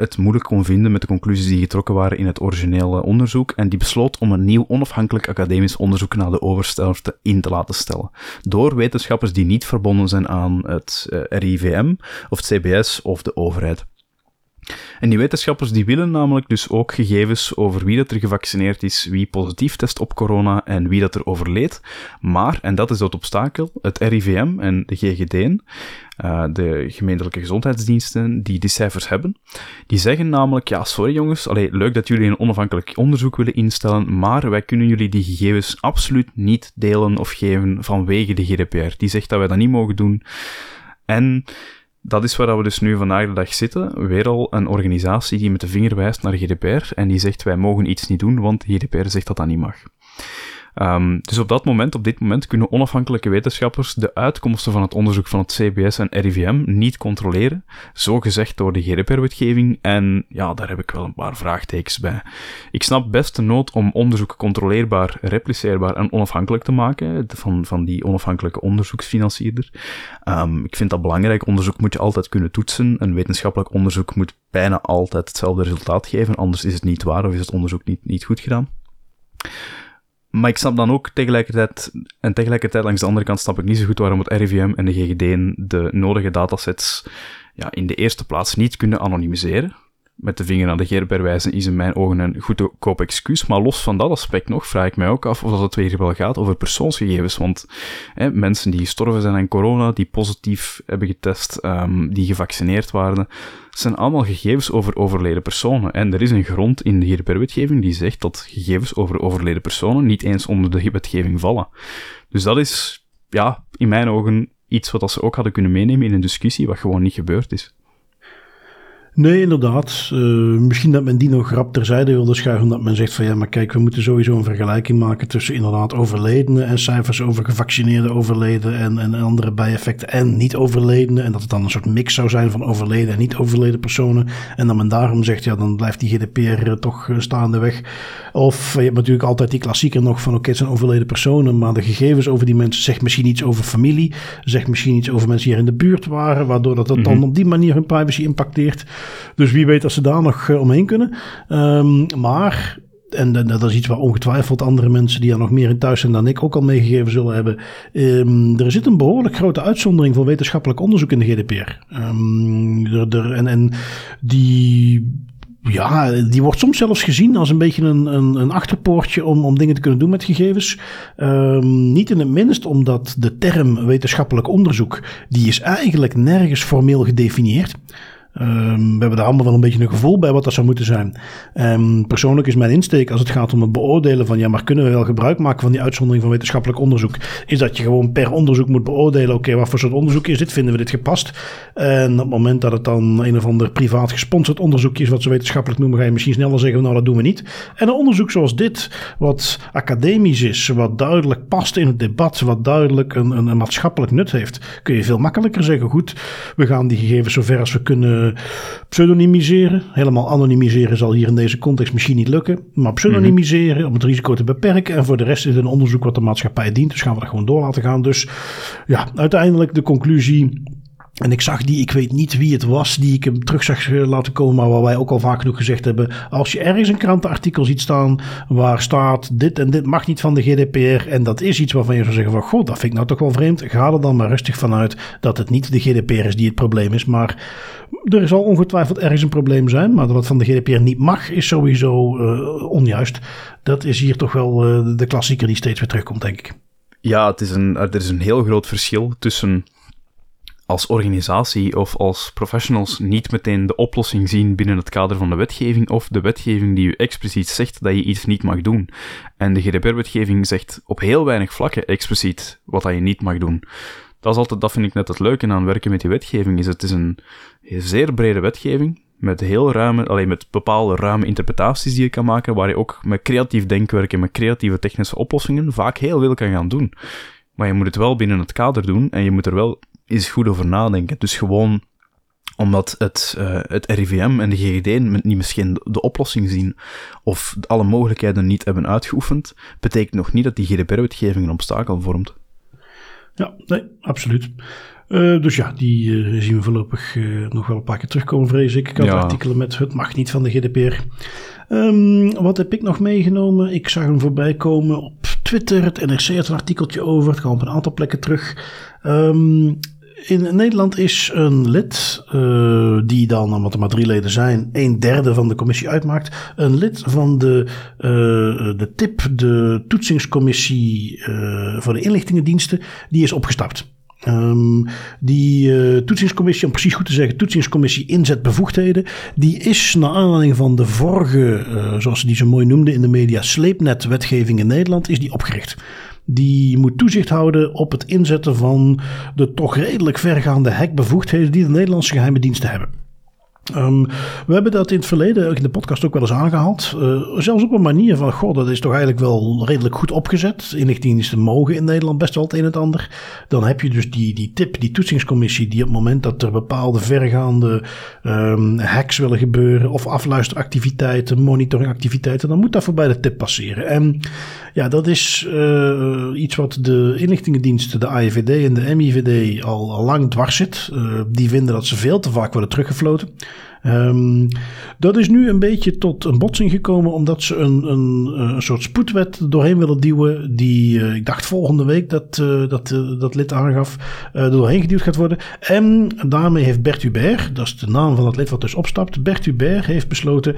het moeilijk kon vinden met de conclusies die getrokken waren in het originele onderzoek en die besloot om een nieuw onafhankelijk academisch onderzoek naar de oversterfte in te laten stellen. Door wetenschappers die niet verbonden zijn aan het eh, RIVM of het CBS of de overheid. En die wetenschappers die willen namelijk dus ook gegevens over wie dat er gevaccineerd is, wie positief test op corona en wie dat er overleed. Maar, en dat is dat obstakel, het RIVM en de GGD, uh, eh, de gemeentelijke gezondheidsdiensten die die cijfers hebben, die zeggen namelijk, ja, sorry jongens, allee, leuk dat jullie een onafhankelijk onderzoek willen instellen, maar wij kunnen jullie die gegevens absoluut niet delen of geven vanwege de GDPR. Die zegt dat wij dat niet mogen doen. En dat is waar we dus nu vandaag de dag zitten. Weer al een organisatie die met de vinger wijst naar GDPR en die zegt wij mogen iets niet doen, want GDPR zegt dat dat niet mag. Um, dus op dat moment, op dit moment, kunnen onafhankelijke wetenschappers de uitkomsten van het onderzoek van het CBS en RIVM niet controleren, zo gezegd door de GDPR-wetgeving, en ja, daar heb ik wel een paar vraagtekens bij. Ik snap best de nood om onderzoek controleerbaar, repliceerbaar en onafhankelijk te maken, van, van die onafhankelijke onderzoeksfinancierder. Um, ik vind dat belangrijk, onderzoek moet je altijd kunnen toetsen, een wetenschappelijk onderzoek moet bijna altijd hetzelfde resultaat geven, anders is het niet waar of is het onderzoek niet, niet goed gedaan. Maar ik snap dan ook tegelijkertijd, en tegelijkertijd langs de andere kant snap ik niet zo goed waarom het RIVM en de GGD de nodige datasets ja, in de eerste plaats niet kunnen anonimiseren. Met de vinger aan de GDPR wijzen is in mijn ogen een goedkoop excuus. Maar los van dat aspect nog, vraag ik mij ook af of het weer wel gaat over persoonsgegevens. Want hè, mensen die gestorven zijn aan corona, die positief hebben getest, um, die gevaccineerd waren, zijn allemaal gegevens over overleden personen. En er is een grond in de GDPR-wetgeving die zegt dat gegevens over overleden personen niet eens onder de wetgeving vallen. Dus dat is, ja, in mijn ogen iets wat ze ook hadden kunnen meenemen in een discussie, wat gewoon niet gebeurd is. Nee, inderdaad. Uh, misschien dat men die nog rap terzijde wilde schuiven. Omdat men zegt van ja, maar kijk, we moeten sowieso een vergelijking maken tussen inderdaad overledenen en cijfers over gevaccineerde overleden en, en andere bijeffecten en niet overledenen. En dat het dan een soort mix zou zijn van overleden en niet overleden personen. En dat men daarom zegt, ja, dan blijft die GDPR toch eh, staande weg. Of je hebt natuurlijk altijd die klassieker nog van oké, het zijn overleden personen, maar de gegevens over die mensen zegt misschien iets over familie, zegt misschien iets over mensen die hier in de buurt waren, waardoor dat, dat dan mhm. op die manier hun privacy impacteert. Dus wie weet dat ze daar nog uh, omheen kunnen. Um, maar en dat is iets waar ongetwijfeld andere mensen die er nog meer in thuis zijn dan ik ook al meegegeven zullen hebben. Um, er zit een behoorlijk grote uitzondering voor wetenschappelijk onderzoek in de GDPR. Um, er, er, en, en die ja, die wordt soms zelfs gezien als een beetje een, een, een achterpoortje om, om dingen te kunnen doen met gegevens. Niet in het minst omdat de term wetenschappelijk onderzoek, die is eigenlijk nergens formeel gedefinieerd. Um, we hebben daar allemaal wel een beetje een gevoel bij wat dat zou moeten zijn. Um, persoonlijk is mijn insteek als het gaat om het beoordelen van ja, maar kunnen we wel gebruik maken van die uitzondering van wetenschappelijk onderzoek, is dat je gewoon per onderzoek moet beoordelen, oké, wat voor soort onderzoek is dit? Vinden we dit gepast? En op het moment dat het dan een of ander privaat gesponsord onderzoek is, wat ze wetenschappelijk noemen, ga je misschien sneller zeggen, nou dat doen we niet. En een onderzoek zoals dit, wat academisch is, wat duidelijk past in het debat, wat duidelijk een, een, een maatschappelijk nut heeft, kun je veel makkelijker zeggen, goed, we gaan die gegevens zover als we kunnen pseudonymiseren. Helemaal anonymiseren zal hier in deze context misschien niet lukken. Maar pseudonymiseren mm om het risico te beperken. En voor de rest is het een onderzoek wat de maatschappij dient. Dus gaan we dat gewoon door laten gaan. Dus ja, uiteindelijk de conclusie. En ik zag die, ik weet niet wie het was, die ik hem terug zag eh, laten komen, maar waar wij ook al vaak genoeg gezegd hebben. Als je ergens een krantenartikel ziet staan waar staat dit en dit mag niet van de GDPR en dat is iets waarvan je zou zeggen van god, dat vind ik nou toch wel vreemd. Ga er dan maar rustig vanuit dat het niet de GDPR is die het probleem is, maar er zal ongetwijfeld ergens een probleem zijn, maar dat het van de GDPR niet mag is sowieso uh, onjuist. Dat is hier toch wel uh, de klassieker die steeds weer terugkomt, denk ik. Ja, het is een, er is een heel groot verschil tussen als organisatie of als professionals niet meteen de oplossing zien binnen het kader van de wetgeving of de wetgeving die u expliciet zegt dat je iets niet mag doen. En de GDPR-wetgeving zegt op heel weinig vlakken expliciet wat dat je niet mag doen. Dat, is altijd, dat vind ik net het leuke aan werken met die wetgeving, is het is een zeer brede wetgeving, met heel ruime, alleen met bepaalde ruime interpretaties die je kan maken, waar je ook met creatief denkwerk en met creatieve technische oplossingen vaak heel veel kan gaan doen. Maar je moet het wel binnen het kader doen en je moet er wel eens goed over nadenken. Dus gewoon omdat het, uh, het RIVM en de GGD niet misschien de oplossing zien of alle mogelijkheden niet hebben uitgeoefend, betekent nog niet dat die GDPR-wetgeving een obstakel vormt. Ja, nee, absoluut. Uh, dus ja, die uh, zien we voorlopig uh, nog wel een paar keer terugkomen, vrees ik. Ik had ja. artikelen met het mag niet van de GDPR. Um, wat heb ik nog meegenomen? Ik zag hem voorbij komen op Twitter. Het NRC had een artikeltje over. Het kwam op een aantal plekken terug. Um, in Nederland is een lid, uh, die dan, omdat er maar drie leden zijn, een derde van de commissie uitmaakt, een lid van de, uh, de TIP, de toetsingscommissie uh, voor de inlichtingendiensten, die is opgestapt. Um, die toetsingscommissie, om precies goed te zeggen, toetsingscommissie inzetbevoegdheden, die is naar aanleiding van de vorige, zoals ze die zo mooi noemden in de media, sleepnetwetgeving in Nederland, is die opgericht. Die moet toezicht houden op het inzetten van de toch redelijk vergaande hekbevoegdheden die de Nederlandse geheime diensten hebben. Um, we hebben dat in het verleden in de podcast ook wel eens aangehaald. Uh, zelfs op een manier van, goh, dat is toch eigenlijk wel redelijk goed opgezet. Inlichtingendiensten mogen in Nederland best wel het een en het ander. Dan heb je dus die, die tip, die toetsingscommissie, die op het moment dat er bepaalde vergaande um, hacks willen gebeuren of afluisteractiviteiten, monitoringactiviteiten, dan moet dat voorbij de tip passeren. En ja, dat is uh, iets wat de inlichtingendiensten, de AIVD en de MIVD al, lang dwars zit. Uh, die vinden dat ze veel te vaak worden teruggefloten. Um, dat is nu een beetje tot een botsing gekomen omdat ze een, een, een soort spoedwet doorheen willen duwen die, uh, ik dacht volgende week dat uh, dat, dat lid aangaf, er doorheen geduwd gaat worden. En daarmee heeft Bert Hubert, dat is de naam van het lid wat dus opstapt, Bert Hubert heeft besloten,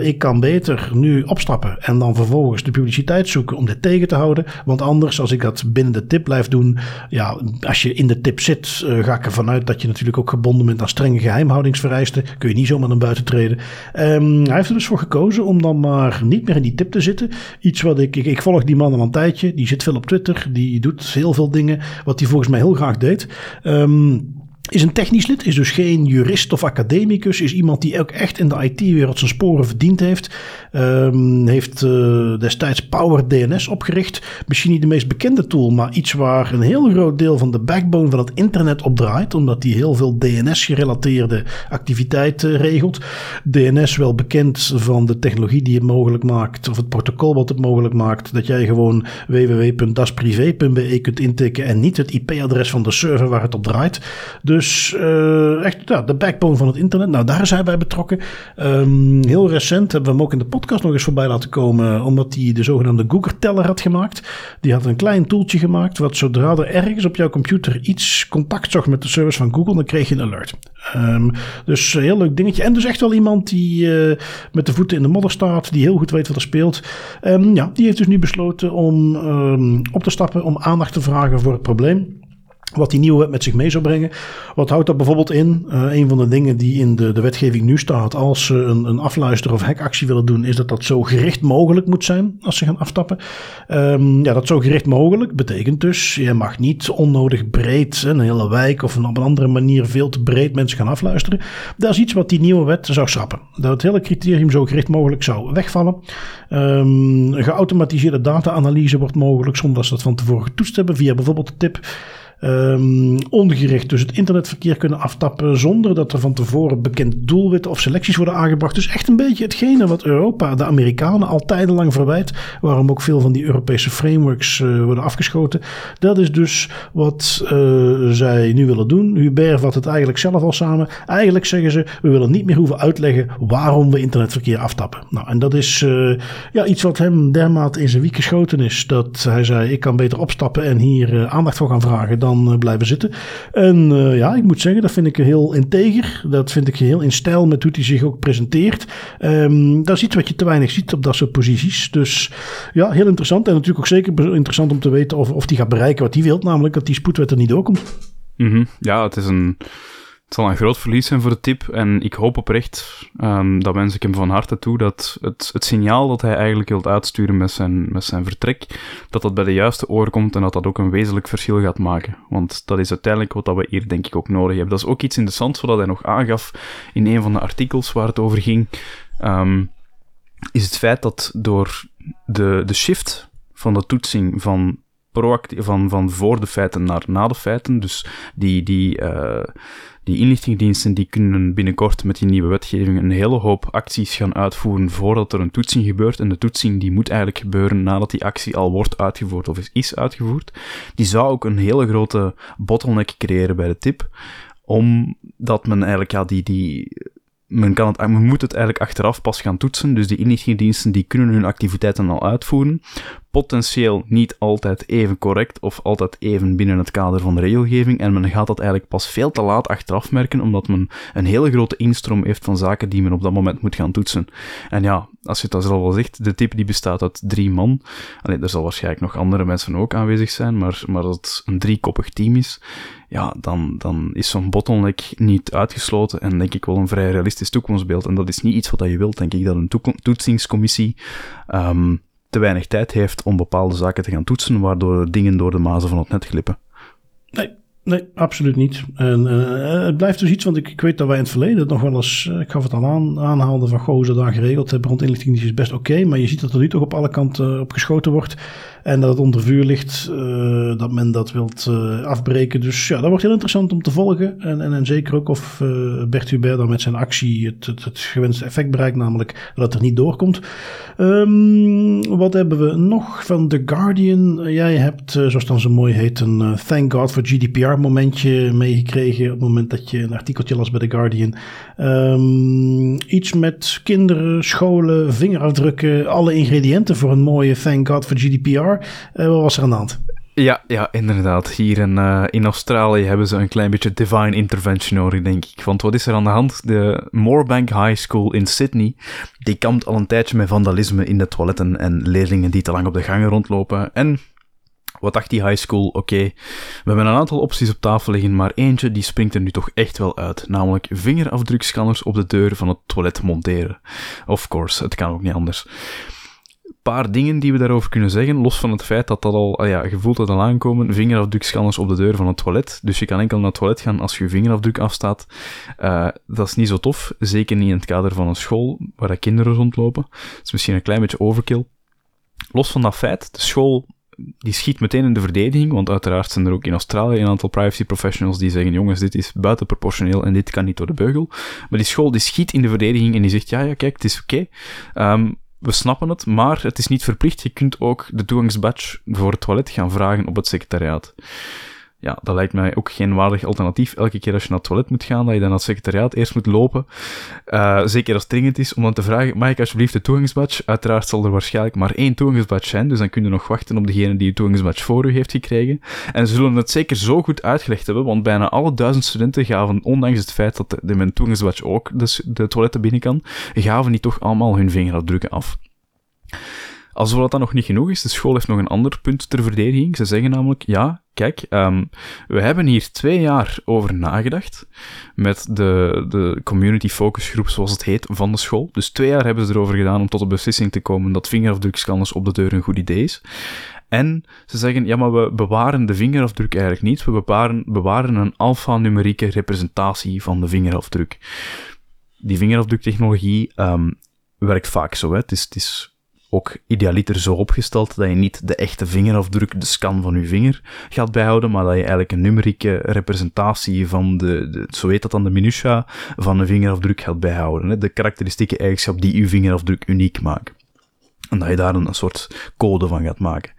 ik kan beter nu opstappen en dan vervolgens de publiciteit zoeken om dit tegen te houden. Want anders, als ik dat binnen de tip blijf doen, ja, als je in de tip zit, ga ik ervan uit dat je natuurlijk ook gebonden bent aan strenge geheimhoudingsvereisten. Kun je niet zomaar naar buiten treden. Um, hij heeft er dus voor gekozen om dan maar niet meer in die tip te zitten. Iets wat ik, ik, volg die man al een tijdje. Die zit veel op Twitter. Die doet heel veel dingen wat hij volgens mij heel graag deed. Um, is een technisch lid, is dus geen jurist of academicus. Is iemand die ook echt in de IT-wereld zijn sporen verdiend heeft. Um, heeft uh, destijds Power DNS opgericht. Misschien niet de meest bekende tool, maar iets waar een heel groot deel van de backbone van het internet op draait. Omdat die heel veel DNS-gerelateerde activiteiten regelt. DNS wel bekend van de technologie die het mogelijk maakt, of het protocol wat het mogelijk maakt. Dat jij gewoon www.dasprivé.be kunt intikken en niet het IP-adres van de server waar het op draait. Dus uh, echt ja, de backbone van het internet. Nou, daar hij bij betrokken. Um, heel recent hebben we hem ook in de podcast nog eens voorbij laten komen. Omdat hij de zogenaamde Google-teller had gemaakt. Die had een klein toeltje gemaakt. Wat zodra er ergens op jouw computer iets contact zocht met de service van Google. Dan kreeg je een alert. Um, dus een heel leuk dingetje. En dus echt wel iemand die uh, met de voeten in de modder staat. Die heel goed weet wat er speelt. Um, ja, die heeft dus nu besloten om op te stappen. Om aandacht te vragen voor het probleem. Wat die nieuwe wet met zich mee zou brengen. Wat houdt dat bijvoorbeeld in? Uh, een van de dingen die in de, de wetgeving nu staat. Als ze een, een afluister- of hackactie willen doen. Is dat dat zo gericht mogelijk moet zijn. Als ze gaan aftappen. Um, ja, dat zo gericht mogelijk betekent dus. Je mag niet onnodig breed. Een hele wijk of op een andere manier veel te breed mensen gaan afluisteren. Dat is iets wat die nieuwe wet zou schrappen. Dat het hele criterium zo gericht mogelijk zou wegvallen. Um, geautomatiseerde data-analyse wordt mogelijk. Zonder dat ze dat van tevoren getoetst hebben. Via bijvoorbeeld de tip. Um, ongericht dus het internetverkeer kunnen aftappen zonder dat er van tevoren bekend doelwitten of selecties worden aangebracht. Dus echt een beetje hetgene wat Europa de Amerikanen al tijdenlang verwijt, waarom ook veel van die Europese frameworks uh, worden afgeschoten. Dat is dus wat uh, zij nu willen doen. Hubert vat het eigenlijk zelf al samen. Eigenlijk zeggen ze, we willen niet meer hoeven uitleggen waarom we internetverkeer aftappen. Nou, en dat is uh, ja, iets wat hem dermate in zijn wiek geschoten is, dat hij zei, ik kan beter opstappen en hier aandacht voor gaan vragen dan dan blijven zitten. En uh, ja, ik moet zeggen, dat vind ik heel integer. Dat vind ik heel in stijl met hoe hij zich ook presenteert. Dat is iets wat je te weinig ziet op dat soort posities. Dus ja, heel interessant. En natuurlijk ook zeker interessant om te weten of, of hij gaat bereiken wat hij wil. Namelijk dat die spoedwet er niet doorkomt. Mm. Ja, het is een het zal een groot verlies zijn voor de tip. En ik hoop oprecht, um, dat wens ik hem van harte toe, dat het, het signaal dat hij eigenlijk wilt uitsturen met zijn, met zijn vertrek, dat dat bij de juiste oor komt en dat dat ook een wezenlijk verschil gaat maken. Want dat is uiteindelijk wat we hier denk ik ook nodig hebben. Dat is ook iets interessants wat hij nog aangaf in een van de artikels waar het over ging. Um, is het feit dat door de, de shift van de toetsing van proactief, van, van voor de feiten naar na de feiten, dus die, die, uh, die inlichtingendiensten die kunnen binnenkort met die nieuwe wetgeving een hele hoop acties gaan uitvoeren voordat er een toetsing gebeurt. En de toetsing die moet eigenlijk gebeuren nadat die actie al wordt uitgevoerd of is uitgevoerd. Die zou ook een hele grote bottleneck creëren bij de tip. Omdat men eigenlijk ja, die, die men, kan het, men moet het eigenlijk achteraf pas gaan toetsen. Dus die inlichtingendiensten die kunnen hun activiteiten al uitvoeren potentieel niet altijd even correct of altijd even binnen het kader van de regelgeving. En men gaat dat eigenlijk pas veel te laat achteraf merken, omdat men een hele grote instroom heeft van zaken die men op dat moment moet gaan toetsen. En ja, als je het al zelf al zegt, de tip die bestaat uit drie man. Allee, er zal waarschijnlijk nog andere mensen ook aanwezig zijn, maar, maar als het een driekoppig team is, ja, dan, dan is zo'n bottleneck niet uitgesloten en denk ik wel een vrij realistisch toekomstbeeld. En dat is niet iets wat je wilt, denk ik, dat een toetsingscommissie um, te weinig tijd heeft om bepaalde zaken te gaan toetsen, waardoor dingen door de mazen van het net glippen. Nee, Nee, absoluut niet. En uh, het blijft dus iets, want ik, weet dat wij in het verleden nog wel eens, uh, ik gaf het al aan, aanhaalden van gozer daar geregeld hebben rond inlichting, is best oké, maar je ziet dat er nu toch op alle kanten op geschoten wordt. En dat het onder vuur ligt, uh, dat men dat wilt uh, afbreken. Dus ja, dat wordt heel interessant om te volgen. En, en, en zeker ook of uh, Bert Hubert dan met zijn actie het, het, gewenste effect bereikt, namelijk dat het er niet doorkomt. Um, wat hebben we nog van The Guardian? Jij hebt, zoals dan zo mooi heet, een Thank God for GDPR GDPR-momentje meegekregen op het moment dat je een artikeltje las bij The Guardian. Ehm, iets met kinderen, scholen, vingerafdrukken, alle ingrediënten voor een mooie Thank God for GDPR. Wat was er aan de hand? Ja, ja, inderdaad. Hier in, uh, in Australië hebben ze een klein beetje divine intervention nodig, denk ik. Want wat is er aan de hand? De Moorebank High School in Sydney, die kampt al een tijdje met vandalisme in de toiletten en leerlingen die te lang op de gangen rondlopen. En wat dacht die high school? Oké, we hebben een aantal opties op tafel liggen, maar eentje die springt er nu toch echt wel uit. Namelijk vingerafdrukscanners op de deur van het toilet monteren. Of course, het kan ook niet anders paar dingen die we daarover kunnen zeggen, los van het feit dat dat al, ah ja, je voelt dat al aankomen, vingerafdrukscanners op de deur van het toilet. Dus je kan enkel naar het toilet gaan als je vingerafdruk afstaat. Uh, dat is niet zo tof, zeker niet in het kader van een school waar kinderen rondlopen. Dat is misschien een klein beetje overkill. Los van dat feit, de school die schiet meteen in de verdediging, want uiteraard zijn er ook in Australië een aantal privacy professionals die zeggen, jongens, dit is buitenproportioneel en dit kan niet door de beugel. Maar die school die schiet in de verdediging en die zegt, ja, ja, kijk, het is oké. Um, we snappen het, maar het is niet verplicht. Je kunt ook de toegangsbadge voor het toilet gaan vragen op het secretariaat. Ja, dat lijkt mij ook geen waardig alternatief. Elke keer als je naar het toilet moet gaan, dat je dan naar het secretariaat eerst moet lopen. Uh, zeker als het dringend is, om dan te vragen, mag ik alsjeblieft de toegangsbadge? Uiteraard zal er waarschijnlijk maar één toegangsbadge zijn, dus dan kun je nog wachten op degene die de toegangsbadge voor u heeft gekregen. En ze zullen het zeker zo goed uitgelegd hebben, want bijna alle duizend studenten gaven, ondanks het feit dat de, de mijn toegangsbadge ook de, de toiletten binnen kan, gaven die toch allemaal hun vingerafdrukken af. Alsof dat dan nog niet genoeg is, de school heeft nog een ander punt ter verdediging. Ze zeggen namelijk, ja, kijk, um, we hebben hier twee jaar over nagedacht met de, de community focus groep, zoals het heet, van de school. Dus twee jaar hebben ze erover gedaan om tot de beslissing te komen dat vingerafdrukscanners op de deur een goed idee is. En ze zeggen, ja, maar we bewaren de vingerafdruk eigenlijk niet. We bewaren, bewaren een alfanumerieke representatie van de vingerafdruk. Die vingerafdruktechnologie um, werkt vaak zo. Is, het is ook idealiter zo opgesteld dat je niet de echte vingerafdruk, de scan van je vinger, gaat bijhouden, maar dat je eigenlijk een numerieke representatie van de, zo heet dat dan, de minutia van een vingerafdruk gaat bijhouden. Hè? De karakteristieke eigenschap die je vingerafdruk uniek maakt. En dat je daar een, een soort code van gaat maken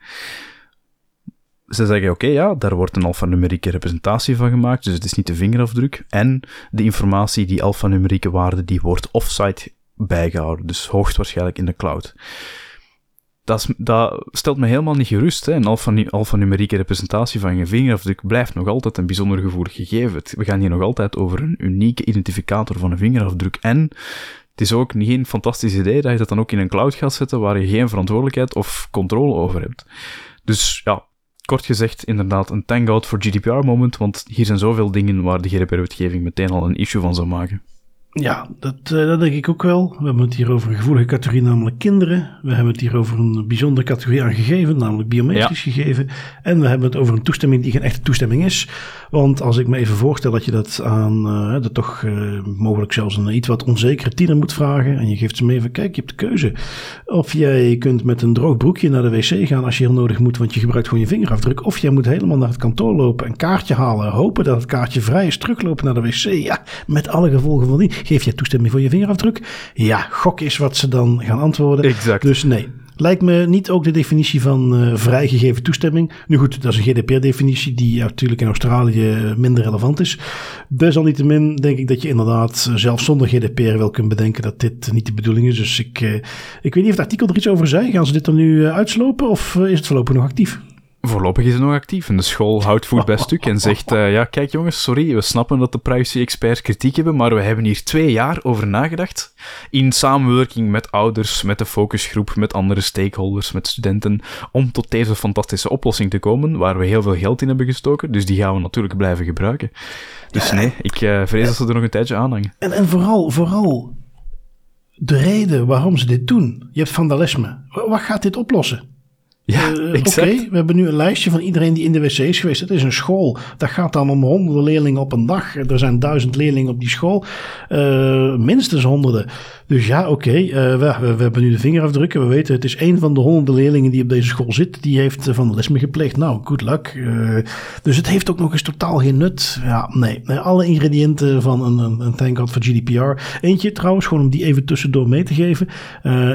ze zeggen, oké, ja, daar wordt een alfanumerieke representatie van gemaakt, dus het is niet de vingerafdruk. En de informatie, die alfanumerieke waarde, die wordt offsite bijgehouden, dus hoogstwaarschijnlijk in de cloud dat, stelt me helemaal niet gerust. Hè. Een alfanumerieke representatie van je vingerafdruk blijft nog altijd een bijzonder gevoelig gegeven. We gaan hier nog altijd over een unieke identificator van een vingerafdruk. En het is ook niet een fantastisch idee dat je dat dan ook in een cloud gaat zetten waar je geen verantwoordelijkheid of controle over hebt. Dus ja, kort gezegd, inderdaad, een thank out voor GDPR moment, want hier zijn zoveel dingen waar de GDPR-wetgeving meteen al een issue van zou maken. Ja, dat, uh, dat denk ik ook wel. We hebben het hier over een gevoelige categorie, namelijk kinderen. We hebben het hier over een bijzondere categorie aan gegeven, namelijk biometrisch gegeven. En we hebben het over een toestemming die geen echte toestemming is. Want als ik me even voorstel dat je dat aan uh, de toch uh, mogelijk zelfs een iets wat onzekere tiener moet vragen. En je geeft ze mee van, kijk, je hebt de keuze. Of jij kunt met een droog broekje naar de wc gaan als je heel nodig moet, want je gebruikt gewoon je vingerafdruk. Of jij moet helemaal naar het kantoor lopen, een kaartje halen, hopen dat het kaartje vrij is, teruglopen naar de wc. Ja, met alle gevolgen van die. Geef je toestemming voor je vingerafdruk? Ja, gok is wat ze dan gaan antwoorden. Exact. Dus nee. Lijkt me niet ook de definitie van uh, vrijgegeven toestemming. Nu goed, dat is een GDPR-definitie die natuurlijk in Australië minder relevant is. Desalniettemin denk ik dat je inderdaad zelfs zonder GDPR wel kunt bedenken dat dit niet de bedoeling is. Dus ik, uh, ik weet niet of het artikel er iets over zei. Gaan ze dit er nu uh, uitslopen of is het voorlopig nog actief? Voorlopig is het nog actief en de school houdt voet bij stuk en zegt: uh, Ja, kijk jongens, sorry, we snappen dat de privacy-experts kritiek hebben, maar we hebben hier twee jaar over nagedacht. In samenwerking met ouders, met de focusgroep, met andere stakeholders, met studenten, om tot deze fantastische oplossing te komen, waar we heel veel geld in hebben gestoken. Dus die gaan we natuurlijk blijven gebruiken. Dus nee, ik uh, vrees dat ze er nog een tijdje aan hangen. En, en vooral, vooral de reden waarom ze dit doen. Je hebt vandalisme. Wat gaat dit oplossen? Ja, uh, Oké, we hebben nu een lijstje van iedereen die in de wc is geweest. Het is een school. Dat gaat dan om honderden leerlingen op een dag. Er zijn duizend leerlingen op die school. Uh, minstens honderden. Dus ja, oké. Okay, uh, we, we, we, hebben nu de vingerafdrukken. We weten, het is een van de honderden leerlingen die op deze school zit. Die heeft vandalisme gepleegd. Nou, good luck. dus het heeft ook nog eens totaal geen nut. Ja, nee. Alle ingrediënten van een, een, een Thank God for GDPR. Eentje trouwens, gewoon om die even tussendoor mee te geven.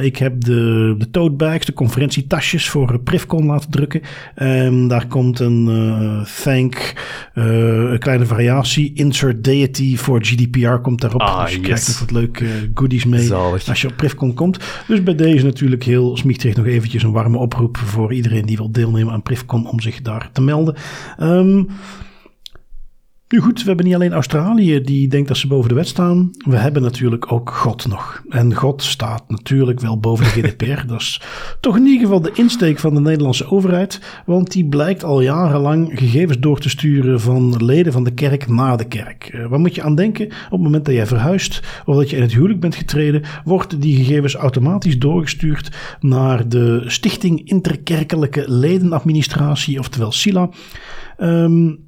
ik heb de, de tote bags, de conferentietasjes voor voor Privcon laten drukken. Um, daar komt een uh, thank, uh, een kleine variatie. Insert deity voor GDPR komt daarop. Ah, dus je yes. krijgt nog wat leuke goodies mee Zalig. als je op Privcon komt. Dus bij deze natuurlijk heel smichtig nog eventjes een warme oproep voor iedereen die wil deelnemen aan Privcon om zich daar te melden. Um, nu goed, we hebben niet alleen Australië die denkt dat ze boven de wet staan. We hebben natuurlijk ook God nog. En God staat natuurlijk wel boven de GDPR. dat is toch in ieder geval de insteek van de Nederlandse overheid. Want die blijkt al jarenlang gegevens door te sturen van leden van de kerk naar de kerk. Uh, waar moet je aan denken? Op het moment dat jij verhuist of dat je in het huwelijk bent getreden, worden die gegevens automatisch doorgestuurd naar de Stichting Interkerkelijke Ledenadministratie, oftewel SILA. Um,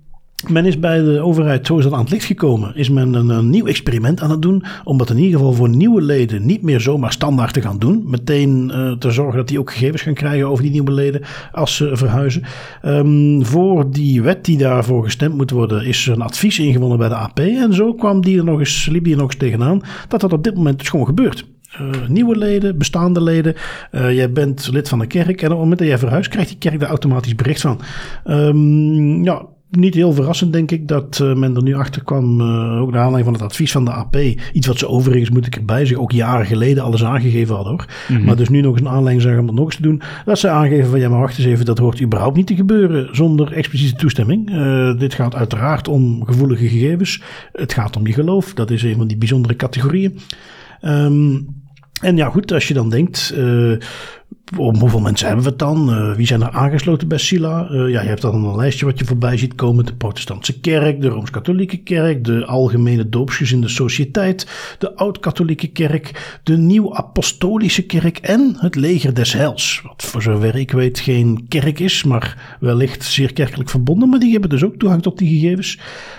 men is bij de overheid zo is dat aan het licht gekomen. Is men een, nieuw experiment aan het doen. Om dat in ieder geval voor nieuwe leden niet meer zomaar standaard te gaan doen. Meteen uh, te zorgen dat die ook gegevens gaan krijgen over die nieuwe leden als ze verhuizen. Um, voor die wet die daarvoor gestemd moet worden is een advies ingewonnen bij de AP. En zo kwam die er nog eens, liep die er nog eens tegenaan dat dat op dit moment dus gewoon gebeurt. Uh, nieuwe leden, bestaande leden. Uh, jij bent lid van de kerk en op het moment dat jij verhuist krijgt die kerk daar automatisch bericht van. Um, ja, niet heel verrassend, denk ik, dat uh, men er nu achter kwam, uh, ook naar aanleiding van het advies van de AP. Iets wat ze overigens, moet ik erbij zeggen, ook jaren geleden alles aangegeven hadden hoor. Mm -hmm. Maar dus nu nog eens een aanleiding zeggen om dat nog eens te doen. Dat ze aangeven van ja, maar wacht eens even, dat hoort überhaupt niet te gebeuren zonder expliciete toestemming. Uh, dit gaat uiteraard om gevoelige gegevens. Het gaat om je geloof. Dat is een van die bijzondere categorieën. Um, en ja, goed, als je dan denkt, hoeveel mensen hebben we het dan? Uh, wie zijn er aangesloten bij Sila? Uh, ja, je hebt dan een lijstje wat je voorbij ziet komen. De protestantse kerk, de Rooms-Katholieke kerk, de Algemene Doopsgezinde Sociëteit, de Oud-Katholieke kerk, de Nieuw-Apostolische kerk en het Leger des Heils. Wat voor zover ik weet geen kerk is, maar wellicht zeer kerkelijk verbonden. Maar die hebben dus ook toegang tot die gegevens.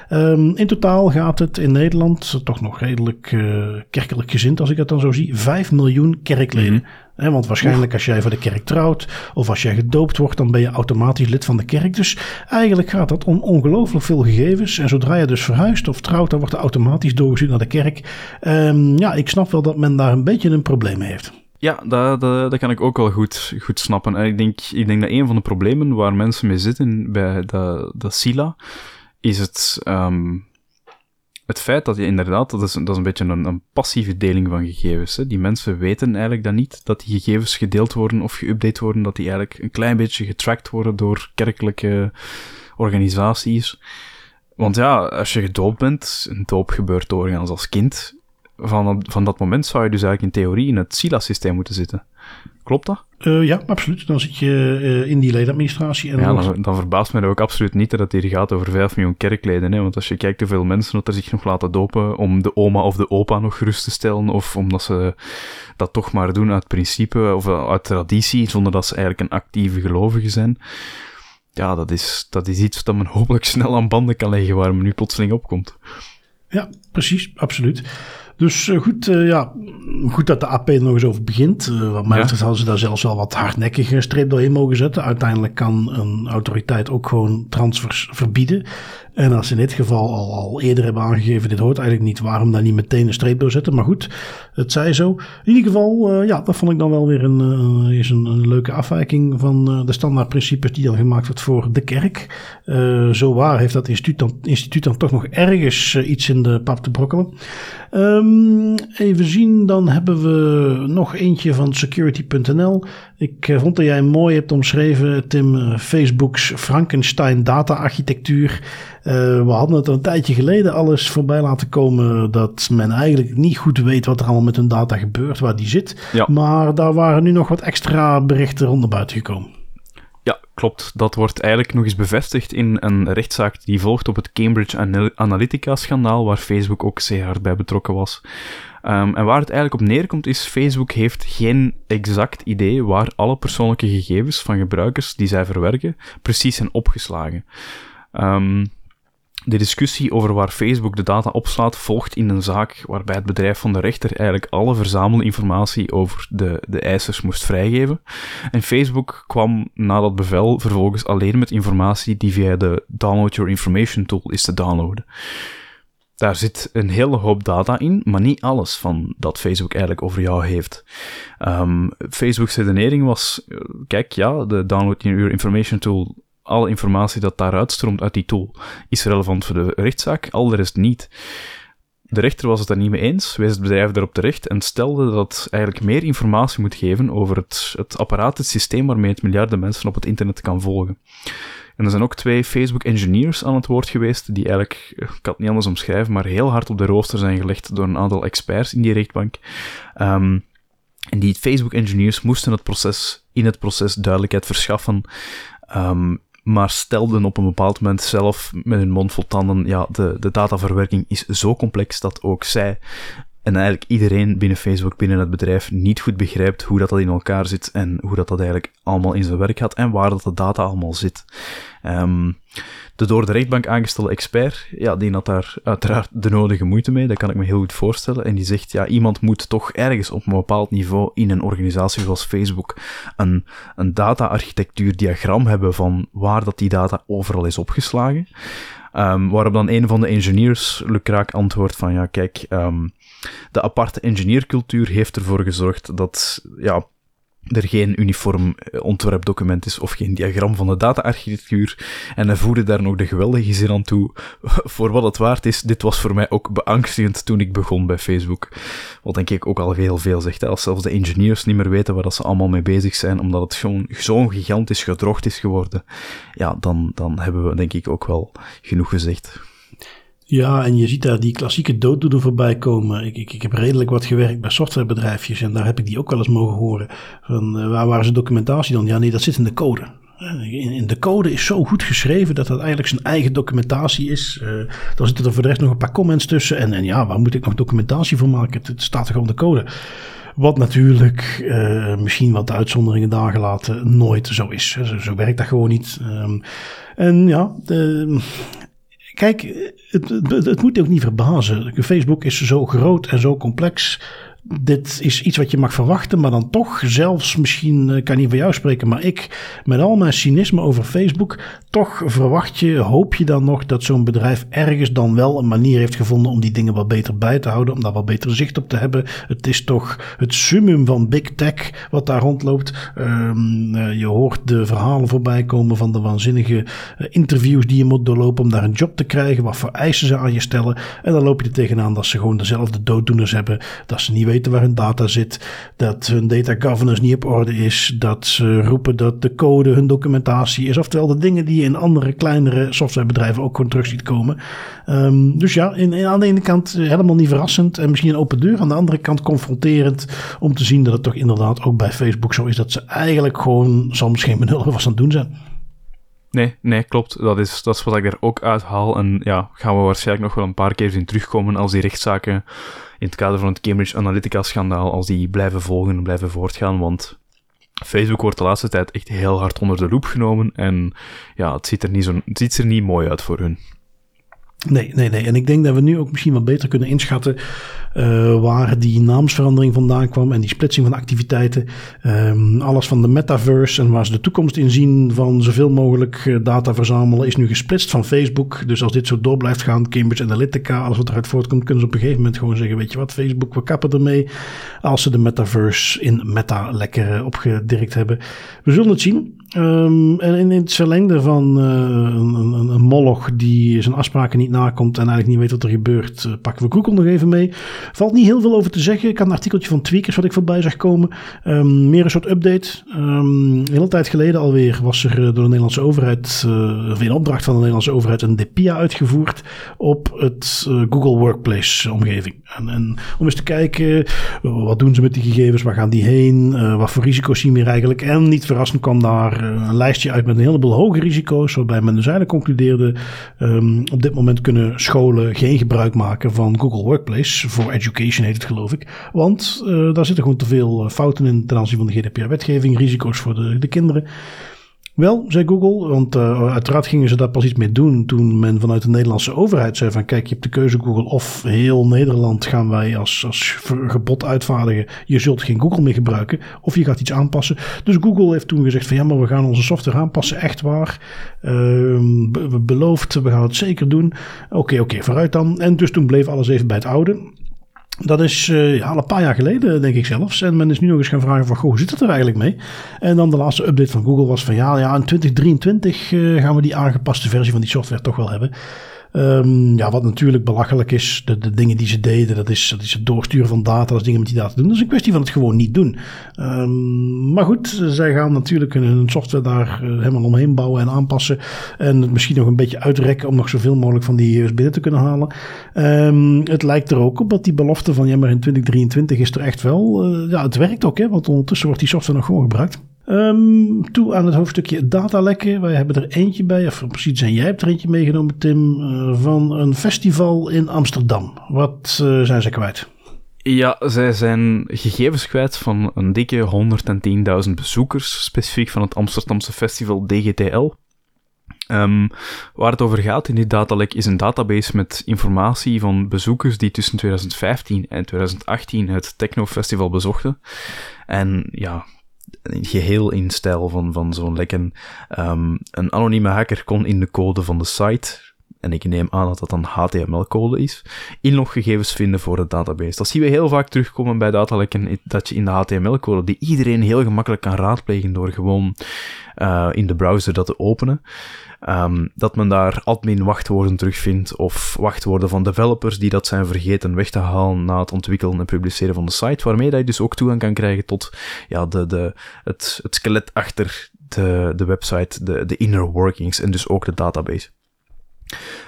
Um, in totaal gaat het in Nederland, toch nog redelijk uh, kerkelijk gezind als ik het dan zo zie, 5 miljoen kerkleden. Mm. He, want waarschijnlijk als jij voor de kerk trouwt of als jij gedoopt wordt, dan ben je automatisch lid van de kerk. Dus eigenlijk gaat dat om ongelooflijk veel gegevens. En zodra je dus verhuist of trouwt, dan wordt er automatisch doorgestuurd naar de kerk. Um, ja, ik snap wel dat men daar een beetje een probleem mee heeft. Ja, dat, dat, dat kan ik ook wel goed, goed snappen. En ik denk, ik denk dat een van de problemen waar mensen mee zitten bij de, de SILA, is het... Um het feit dat je inderdaad, dat is, dat is een beetje een, een passieve deling van gegevens. Hè. Die mensen weten eigenlijk dat niet, dat die gegevens gedeeld worden of geüpdate worden, dat die eigenlijk een klein beetje getracked worden door kerkelijke organisaties. Want ja, als je gedoopt bent, een doop gebeurt doorgaans als kind, van, van dat moment zou je dus eigenlijk in theorie in het SILA-systeem moeten zitten. Klopt dat? Uh, ja, absoluut. Dan zit je uh, in die ledenadministratie. En ja, dan, dan verbaast mij dat ook absoluut niet dat het hier gaat over 5 miljoen kerkleden. Hè? Want als je kijkt hoeveel mensen dat er zich nog laten dopen om de oma of de opa nog gerust te stellen, of omdat ze dat toch maar doen uit principe of uit traditie, zonder dat ze eigenlijk een actieve gelovige zijn. Ja, dat is, dat is iets dat men hopelijk snel aan banden kan leggen waar men nu plotseling opkomt. Ja, precies, absoluut. Dus uh, goed, uh, ja, goed dat de AP er nog eens over begint. Uh, wat mij betreft ja. hadden ze daar zelfs wel wat hardnekkige streep doorheen mogen zetten. Uiteindelijk kan een autoriteit ook gewoon transfers verbieden. En als ze in dit geval al, eerder hebben aangegeven, dit hoort eigenlijk niet, waarom daar niet meteen een streep doorzetten? Maar goed, het zij zo. In ieder geval, ja, dat vond ik dan wel weer een, is een, een leuke afwijking van de standaardprincipes die dan gemaakt wordt voor de kerk. zo waar heeft dat instituut dan, instituut dan toch nog ergens iets in de pap te brokkelen. Um, even zien, dan hebben we nog eentje van security.nl. Ik uh, vond dat jij mooi hebt omschreven, Tim, uh, Facebook's Frankenstein data-architectuur. Uh, we hadden het een tijdje geleden alles voorbij laten komen dat men eigenlijk niet goed weet wat er allemaal met hun data gebeurt, waar die zit. Ja. Maar daar waren nu nog wat extra berichten rond naar buiten gekomen. Ja, klopt. Dat wordt eigenlijk nog eens bevestigd in een rechtszaak die volgt op het Cambridge Analytica-schandaal, waar Facebook ook zeer hard bij betrokken was. Um, en waar het eigenlijk op neerkomt is, Facebook heeft geen exact idee waar alle persoonlijke gegevens van gebruikers die zij verwerken precies zijn opgeslagen. Um, de discussie over waar Facebook de data opslaat volgt in een zaak waarbij het bedrijf van de rechter eigenlijk alle verzamelde informatie over de, de eisers moest vrijgeven. En Facebook kwam na dat bevel vervolgens alleen met informatie die via de Download Your Information tool is te downloaden. Daar zit een hele hoop data in, maar niet alles van dat Facebook eigenlijk over jou heeft. Um, Facebook's redenering was, eh, kijk, ja, de Download Your Information Tool, alle informatie dat daaruit stroomt uit die tool, is relevant voor de rechtszaak, al de rest niet. De rechter was het daar niet mee eens, wees het bedrijf daarop terecht en stelde dat eigenlijk meer informatie moet geven over het, het apparaat, het systeem waarmee het miljarden mensen op het internet kan volgen. En er zijn ook twee Facebook-engineers aan het woord geweest, die eigenlijk, ik kan het niet anders omschrijven, maar heel hard op de rooster zijn gelegd door een aantal experts in die rechtbank. Um, en die Facebook-engineers moesten het proces, in het proces duidelijkheid verschaffen. Um, maar stelden op een bepaald moment zelf met hun mond vol tanden, ja, de, de dataverwerking is zo complex dat ook zij en eigenlijk iedereen binnen Facebook, binnen het bedrijf, niet goed begrijpt hoe dat, dat in elkaar zit en hoe dat, dat eigenlijk allemaal in zijn werk gaat en waar dat de data allemaal zit. Um, de door de rechtbank aangestelde expert, ja, die had daar uiteraard de nodige moeite mee, dat kan ik me heel goed voorstellen. En die zegt, ja, iemand moet toch ergens op een bepaald niveau in een organisatie zoals Facebook een, een data-architectuur-diagram hebben van waar dat die data overal is opgeslagen. Um, waarop dan een van de engineers, Lukraak, antwoordt van, ja, kijk, um, de aparte engineercultuur heeft ervoor gezorgd dat ja, er geen uniform eh, ontwerpdocument is of geen diagram van de data-architectuur. En hij voerde daar nog de geweldige zin aan toe. voor wat het waard is, dit was voor mij ook beangstigend toen ik begon bij Facebook. Wat denk ik ook al heel veel zegt. Als zelfs de engineers niet meer weten waar ze allemaal mee bezig zijn, omdat het zo'n gigantisch gedrocht is geworden. Ja, dan, dan hebben we denk ik ook wel genoeg gezegd. Ja, en je ziet daar die klassieke dooddoener voorbij komen. Ik, ik, ik heb redelijk wat gewerkt bij softwarebedrijfjes en daar heb ik die ook wel eens mogen horen. Van, uh, waar waren ze documentatie dan? Ja, nee, dat zit in de code. Eh, in, in, de code is zo goed geschreven dat dat eigenlijk zijn eigen documentatie is. Uh, dan zitten er voor de rest nog een paar comments tussen. En, en ja, waar moet ik nog documentatie voor maken? Het, staat toch op de code. Wat natuurlijk, misschien wat uitzonderingen daar gelaten, nooit zo is. Zo, werkt dat gewoon niet. Um, en ja, de, Kijk, het, het, het, moet ook niet verbazen. Facebook is zo groot en zo complex dit is iets wat je mag verwachten, maar dan toch, zelfs misschien uh, kan niet voor jou spreken, maar ik met al mijn cynisme over Facebook, toch verwacht je, hoop je dan nog dat zo'n bedrijf ergens dan wel een manier heeft gevonden om die dingen wat beter bij te houden, om daar wat beter zicht op te hebben. Het is toch het summum van big tech wat daar rondloopt. Um, uh, je hoort de verhalen voorbij komen van de waanzinnige uh, interviews die je moet doorlopen om daar een job te krijgen, wat voor eisen ze aan je stellen. En dan loop je er tegenaan dat ze gewoon dezelfde dooddoeners hebben, dat ze niet weten waar hun data zit, dat hun data governance niet op orde is, dat ze roepen dat de code hun documentatie is. Oftewel de dingen die je in andere kleinere softwarebedrijven ook gewoon terug ziet komen. Um, dus ja, in, aan de ene kant helemaal niet verrassend en misschien een open deur. Aan de andere kant confronterend om te zien dat het toch inderdaad ook bij Facebook zo is dat ze eigenlijk gewoon soms geen benul was aan het doen zijn. Nee, nee, klopt. Dat is, dat is wat ik er ook uithaal. En ja, gaan we waarschijnlijk nog wel een paar keer in terugkomen als die rechtszaken in het kader van het Cambridge Analytica-schandaal, als die blijven volgen en blijven voortgaan. Want Facebook wordt de laatste tijd echt heel hard onder de loep genomen. En ja, het ziet er niet, zo, het ziet er niet mooi uit voor hun. Nee, nee, nee. En ik denk dat we nu ook misschien wat beter kunnen inschatten uh, waar die naamsverandering vandaan kwam en die splitsing van activiteiten. Um, alles van de metaverse en waar ze de toekomst in zien van zoveel mogelijk uh, data verzamelen is nu gesplitst van Facebook. Dus als dit zo door blijft gaan, Cambridge Analytica, alles wat eruit voortkomt, kunnen ze op een gegeven moment gewoon zeggen, weet je wat, Facebook, we kappen ermee. Als ze de metaverse in meta lekker opgedirkt hebben. We zullen het zien. Um, en in het verlengde van uh, een, een, een, moloch die zijn afspraken niet nakomt en eigenlijk niet weet wat er gebeurt, uh, pakken we Google nog even mee. Valt niet heel veel over te zeggen. Ik had een artikeltje van Tweakers wat ik voorbij zag komen. Um, meer een soort update. Um, een hele tijd geleden alweer was er door de Nederlandse overheid, uh, of in opdracht van de Nederlandse overheid, een DPIA uitgevoerd op het Google Workplace omgeving. En, en, om eens te kijken, wat doen ze met die gegevens, waar gaan die heen, wat voor risico's zien we eigenlijk. En niet verrassend kwam daar een lijstje uit met een heleboel hoge risico's, waarbij men dus eigenlijk concludeerde, um, op dit moment kunnen scholen geen gebruik maken van Google Workplace, voor education heet het geloof ik, want uh, daar zitten gewoon te veel fouten in ten aanzien van de GDPR-wetgeving, risico's voor de, de kinderen. Wel, zei Google, want uh, uiteraard gingen ze daar pas iets mee doen toen men vanuit de Nederlandse overheid zei van kijk, je hebt de keuze Google of heel Nederland gaan wij als, als gebod uitvaardigen, je zult geen Google meer gebruiken of je gaat iets aanpassen. Dus Google heeft toen gezegd van ja, maar we gaan onze software aanpassen, echt waar. Uh, we beloofd, we gaan het zeker doen. Oké, oké, vooruit dan. En dus toen bleef alles even bij het oude. Dat is ja, al een paar jaar geleden, denk ik zelfs. En men is nu nog eens gaan vragen van, goh, hoe zit het er eigenlijk mee? En dan de laatste update van Google was van, ja, ja in 2023 uh, gaan we die aangepaste versie van die software toch wel hebben. Um, ja, wat natuurlijk belachelijk is, de, de dingen die ze deden, dat is, dat is het doorsturen van data, dat is dingen met die data doen. Dat is een kwestie van het gewoon niet doen. Um, maar goed, zij gaan natuurlijk hun software daar uh, helemaal omheen bouwen en aanpassen. En het misschien nog een beetje uitrekken om nog zoveel mogelijk van die US binnen te kunnen halen. Um, het lijkt er ook op dat die belofte van ja, maar in 2023 is er echt wel. Uh, ja, het werkt ook, hè, want ondertussen wordt die software nog gewoon gebruikt. Um, toe aan het hoofdstukje datalekken. Wij hebben er eentje bij, of precies zijn jij hebt er eentje meegenomen, Tim, uh, van een festival in Amsterdam. Wat uh, zijn ze kwijt? Ja, zij zijn gegevens kwijt van een dikke 110.000 bezoekers, specifiek van het Amsterdamse festival DGTL. Um, waar het over gaat in die datalek is een database met informatie van bezoekers die tussen 2015 en 2018 het Techno Festival bezochten. En ja, geheel in stijl van, van zo'n lekken. Um, een anonieme hacker kon in de code van de site, en ik neem aan dat dat een HTML-code is, inloggegevens vinden voor de database. Dat zien we heel vaak terugkomen bij datalekken, dat je in de HTML-code, die iedereen heel gemakkelijk kan raadplegen door gewoon uh, in de browser dat te openen, um, dat men daar admin wachtwoorden terugvindt of wachtwoorden van developers die dat zijn vergeten weg te halen na het ontwikkelen en publiceren van de site, waarmee dat je dus ook toegang kan krijgen tot ja, de, de, het, het skelet achter de, de website, de, de inner workings en dus ook de database.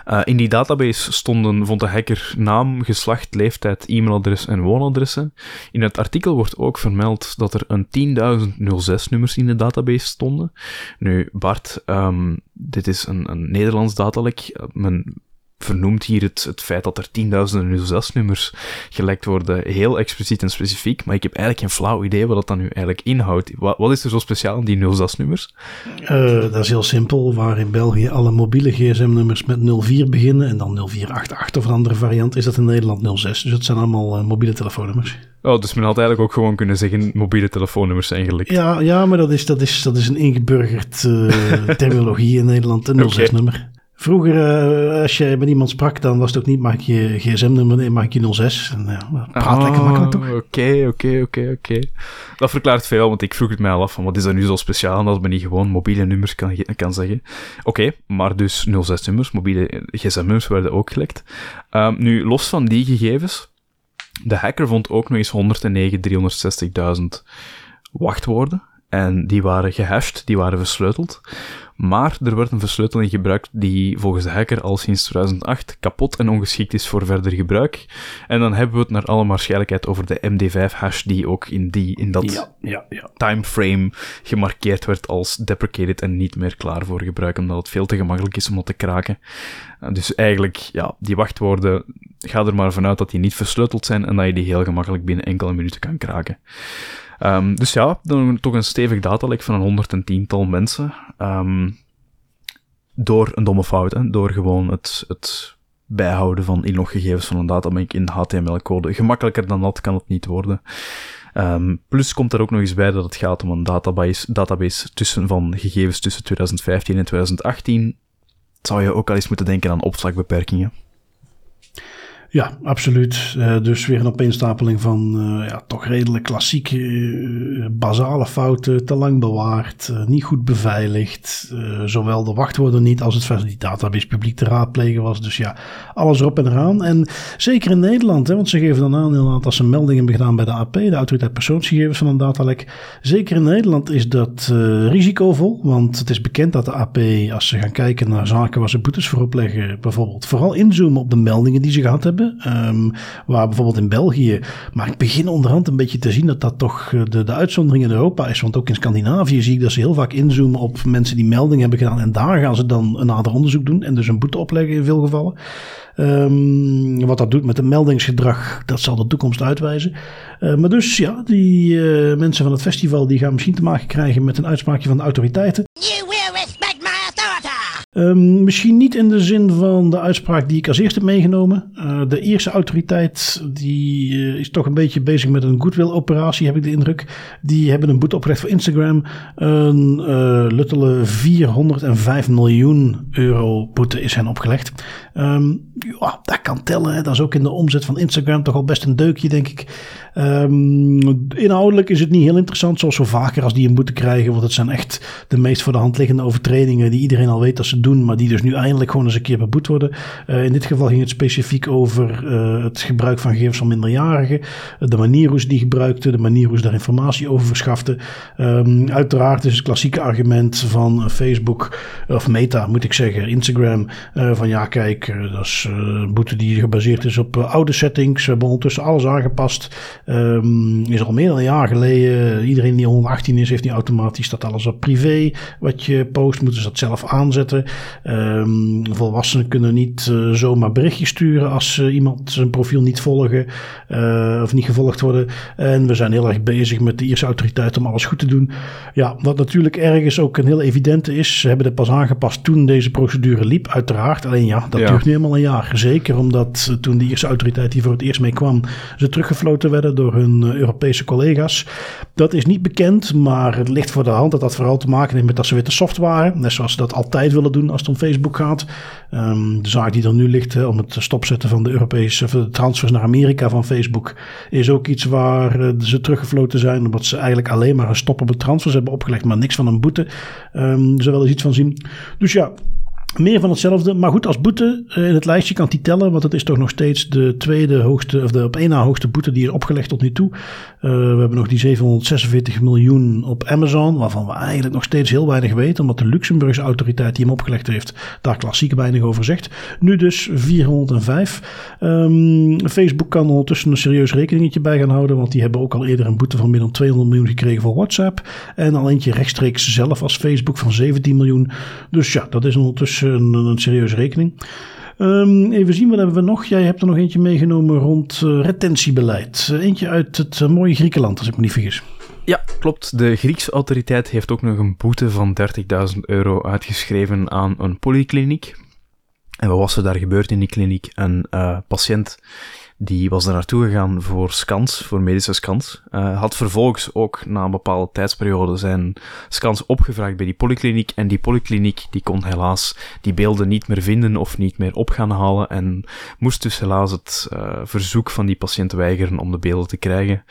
Uh, in die database stonden, vond de hacker naam, geslacht, leeftijd, e-mailadres en woonadressen. In het artikel wordt ook vermeld dat er een 10.006 nummers in de database stonden. Nu, Bart, um, dit is een, een Nederlands datalek. Men vernoemt hier het, het feit dat er tienduizenden 06-nummers gelekt worden heel expliciet en specifiek, maar ik heb eigenlijk geen flauw idee wat dat dan nu eigenlijk inhoudt. Wat, wat is er zo speciaal aan die 06-nummers? Uh, dat is heel simpel, waar in België alle mobiele gsm-nummers met 04 beginnen en dan 0488 of een andere variant, is dat in Nederland 06. Dus dat zijn allemaal uh, mobiele telefoonnummers. Oh, dus men had eigenlijk ook gewoon kunnen zeggen mobiele telefoonnummers eigenlijk. Ja, ja maar dat is, dat is, dat is een ingeburgerd uh, terminologie in Nederland, een 06-nummer. Vroeger, uh, als je met iemand sprak, dan was het ook niet, maak je gsm-nummer, nee, maak je 06. En ja, praat oh, lekker makkelijk toch? Oké, oké, oké, oké. Dat verklaart veel, want ik vroeg het mij al af van wat is er nu zo speciaal als men niet gewoon mobiele nummers kan, kan zeggen. Oké, maar dus 06-nummers, mobiele gsm-nummers werden ook gelekt. Um, nu, los van die gegevens, de hacker vond ook nog eens 109.360.000 wachtwoorden. En die waren gehashed, die waren versleuteld. Maar er werd een versleuteling gebruikt die volgens de hacker al sinds 2008 kapot en ongeschikt is voor verder gebruik. En dan hebben we het naar alle waarschijnlijkheid over de MD5-hash die ook in, die, in dat ja, ja, ja. timeframe gemarkeerd werd als deprecated en niet meer klaar voor gebruik, omdat het veel te gemakkelijk is om dat te kraken. Dus eigenlijk, ja, die wachtwoorden, ga er maar vanuit dat die niet versleuteld zijn en dat je die heel gemakkelijk binnen enkele minuten kan kraken. Um, dus ja, dan toch een stevig datalek van een 110-tal mensen. Um, door een domme fout, door gewoon het, het bijhouden van inloggegevens van een databank in HTML-code. Gemakkelijker dan dat kan het niet worden. Um, plus komt er ook nog eens bij dat het gaat om een database, database tussen, van gegevens tussen 2015 en 2018. Zou je ook al eens moeten denken aan opslagbeperkingen. Ja, absoluut. Uh, dus weer een opeenstapeling van uh, ja, toch redelijk klassieke, uh, basale fouten. Te lang bewaard, niet goed beveiligd. zowel de wachtwoorden niet als het feit dat die database publiek te raadplegen was. Dus ja, alles erop en eraan. En zeker in Nederland, hè, want ze geven dan aan inderdaad als ze meldingen hebben gedaan bij de AP, de Autoriteit Persoonsgegevens van een datalek. Zeker in Nederland is dat risicovol, want het is bekend dat de AP, als ze gaan kijken naar zaken waar ze boetes voor opleggen, bijvoorbeeld vooral inzoomen op de meldingen die ze gehad hebben. Um, waar bijvoorbeeld in België, maar ik begin onderhand een beetje te zien dat dat toch eh, de, de uitzondering in Europa is. Want ook in Scandinavië zie ik dat ze heel vaak inzoomen op mensen die meldingen hebben gedaan. En daar gaan ze dan een nader onderzoek doen en dus een boete opleggen in veel gevallen. Um, wat dat doet met het meldingsgedrag, dat zal de toekomst uitwijzen. Uh, maar dus ja, die uh, mensen van het festival die gaan misschien te maken krijgen met een uitspraakje van de autoriteiten. Um, misschien niet in de zin van de uitspraak die ik als eerste heb meegenomen. Uh, de eerste autoriteit die uh, is toch een beetje bezig met een goodwill-operatie, heb ik de indruk. Die hebben een boete opgelegd voor Instagram. Een uh, luttele 405 miljoen euro boete is hen opgelegd. Um, ja, dat kan tellen. Hè. Dat is ook in de omzet van Instagram toch al best een deukje, denk ik. Um, inhoudelijk is het niet heel interessant, zoals zo vaker als die een boete krijgen. Want het zijn echt de meest voor de hand liggende overtredingen die iedereen al weet dat ze doen, maar die dus nu eindelijk gewoon eens een keer beboet worden. Uh, in dit geval ging het specifiek over uh, het gebruik van gegevens van minderjarigen, de manier hoe ze die gebruikten, de manier hoe ze daar informatie over verschaften. Um, uiteraard is het klassieke argument van Facebook, of Meta moet ik zeggen, Instagram, van ja kijk, dat is een boete die gebaseerd is op oude settings. We hebben ondertussen alles aangepast. Um, is al meer dan een jaar geleden. Iedereen die 118 is, heeft niet automatisch dat alles op privé. Wat je post, moeten ze dat zelf aanzetten. Um, volwassenen kunnen niet uh, zomaar berichtjes sturen als iemand zijn profiel niet volgen of niet gevolgd worden. En we zijn heel erg bezig met de Ierse autoriteit om alles goed te doen. Ja, wat natuurlijk ergens ook een heel evidente is. Ze hebben het pas aangepast toen deze procedure liep, uiteraard. Alleen ja, dat ja. Duurt nu helemaal een jaar. Zeker omdat toen de Ierse autoriteit hier voor het eerst mee kwam, ze teruggefloten werden door hun Europese collega's. Dat is niet bekend, maar het ligt voor de hand dat dat vooral te maken heeft met dat ze weer te soft waren. Net zoals ze dat altijd willen doen als het om Facebook gaat. Um, de zaak die er nu ligt hè, om het stopzetten van de Europese transfers naar Amerika van Facebook is ook iets waar uh, ze teruggefloten zijn. Omdat ze eigenlijk alleen maar een stop op de transfers hebben opgelegd, maar niks van een boete. Um, ze willen eens iets van zien. Dus ja, meer van hetzelfde. Maar goed, als boete uh, in het lijstje kan die tellen. Want het is toch nog steeds de tweede hoogste, of de op één na hoogste boete die is opgelegd tot nu toe. Uh, we hebben nog die 746 miljoen op Amazon. Waarvan we eigenlijk nog steeds heel weinig weten. Omdat de Luxemburgse autoriteit die hem opgelegd heeft. Daar klassiek weinig over zegt. Nu dus 405. Um, Facebook kan ondertussen een serieus rekeningetje bij gaan houden. Want die hebben ook al eerder een boete van meer dan 200 miljoen gekregen voor WhatsApp. En al eentje rechtstreeks zelf als Facebook van 17 miljoen. Dus ja, dat is ondertussen een, een serieuze rekening. Um, even zien, wat hebben we nog? Jij hebt er nog eentje meegenomen rond uh, retentiebeleid. Uh, eentje uit het uh, mooie Griekenland, als ik me niet vergis. Ja, klopt. De Griekse autoriteit heeft ook nog een boete van 30.000 euro uitgeschreven aan een polykliniek. En wat was er daar gebeurd in die kliniek? Een patiënt die was er naartoe gegaan voor scans, voor medische scans. Uh, had vervolgens ook na een bepaalde tijdsperiode zijn scans opgevraagd bij die polykliniek. En die polykliniek die kon helaas die beelden niet meer vinden of niet meer op gaan halen. En moest dus helaas het uh, verzoek van die patiënt weigeren om de beelden te krijgen.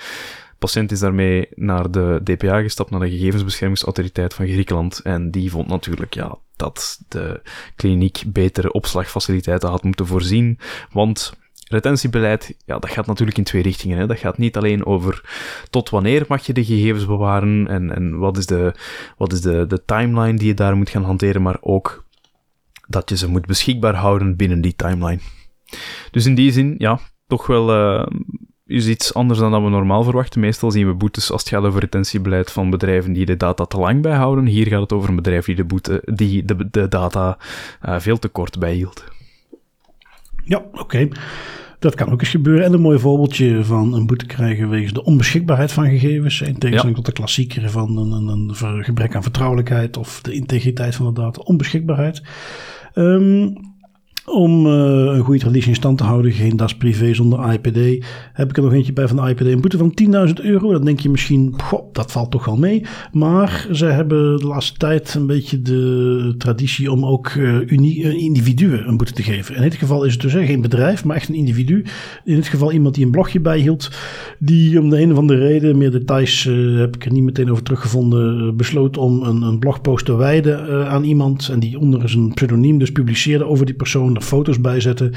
Patiënt is daarmee naar de DPA gestapt, naar de gegevensbeschermingsautoriteit van Griekenland. En die vond natuurlijk, ja, dat de kliniek betere opslagfaciliteiten had moeten voorzien. Want retentiebeleid, ja, dat gaat natuurlijk in twee richtingen. Hè. Dat gaat niet alleen over tot wanneer mag je de gegevens bewaren en, en wat is, de, wat is de, de timeline die je daar moet gaan hanteren, maar ook dat je ze moet beschikbaar houden binnen die timeline. Dus in die zin, ja, toch wel uh, is iets anders dan dat we normaal verwachten. Meestal zien we boetes als het gaat over retentiebeleid van bedrijven die de data te lang bijhouden. Hier gaat het over een bedrijf die de, boete, die de, de data uh, veel te kort bijhield. Ja, oké. Dat kan ook eens gebeuren. En een mooi voorbeeldje van een boete krijgen wegens de onbeschikbaarheid van gegevens. In tegenstelling tot de klassieker van een, een, een, gebrek aan vertrouwelijkheid of de integriteit van de data. Onbeschikbaarheid. Um, om uh, een goede traditie in stand te houden, geen DAS privé zonder IPD, heb ik er nog eentje bij van de IPD. Een boete van 10.000 euro. Dan denk je misschien, goh, dat valt toch wel mee. Maar ze hebben de laatste tijd een beetje de traditie om ook uh, uh, individuen een boete te geven. In dit geval is het dus geen bedrijf, maar echt een individu. In dit geval iemand die een blogje bijhield, die om de een of andere reden, meer details heb ik er niet meteen over teruggevonden, besloot om een, een blogpost te wijden aan iemand. En die onder zijn pseudoniem dus publiceerde over die persoon foto's bij zetten.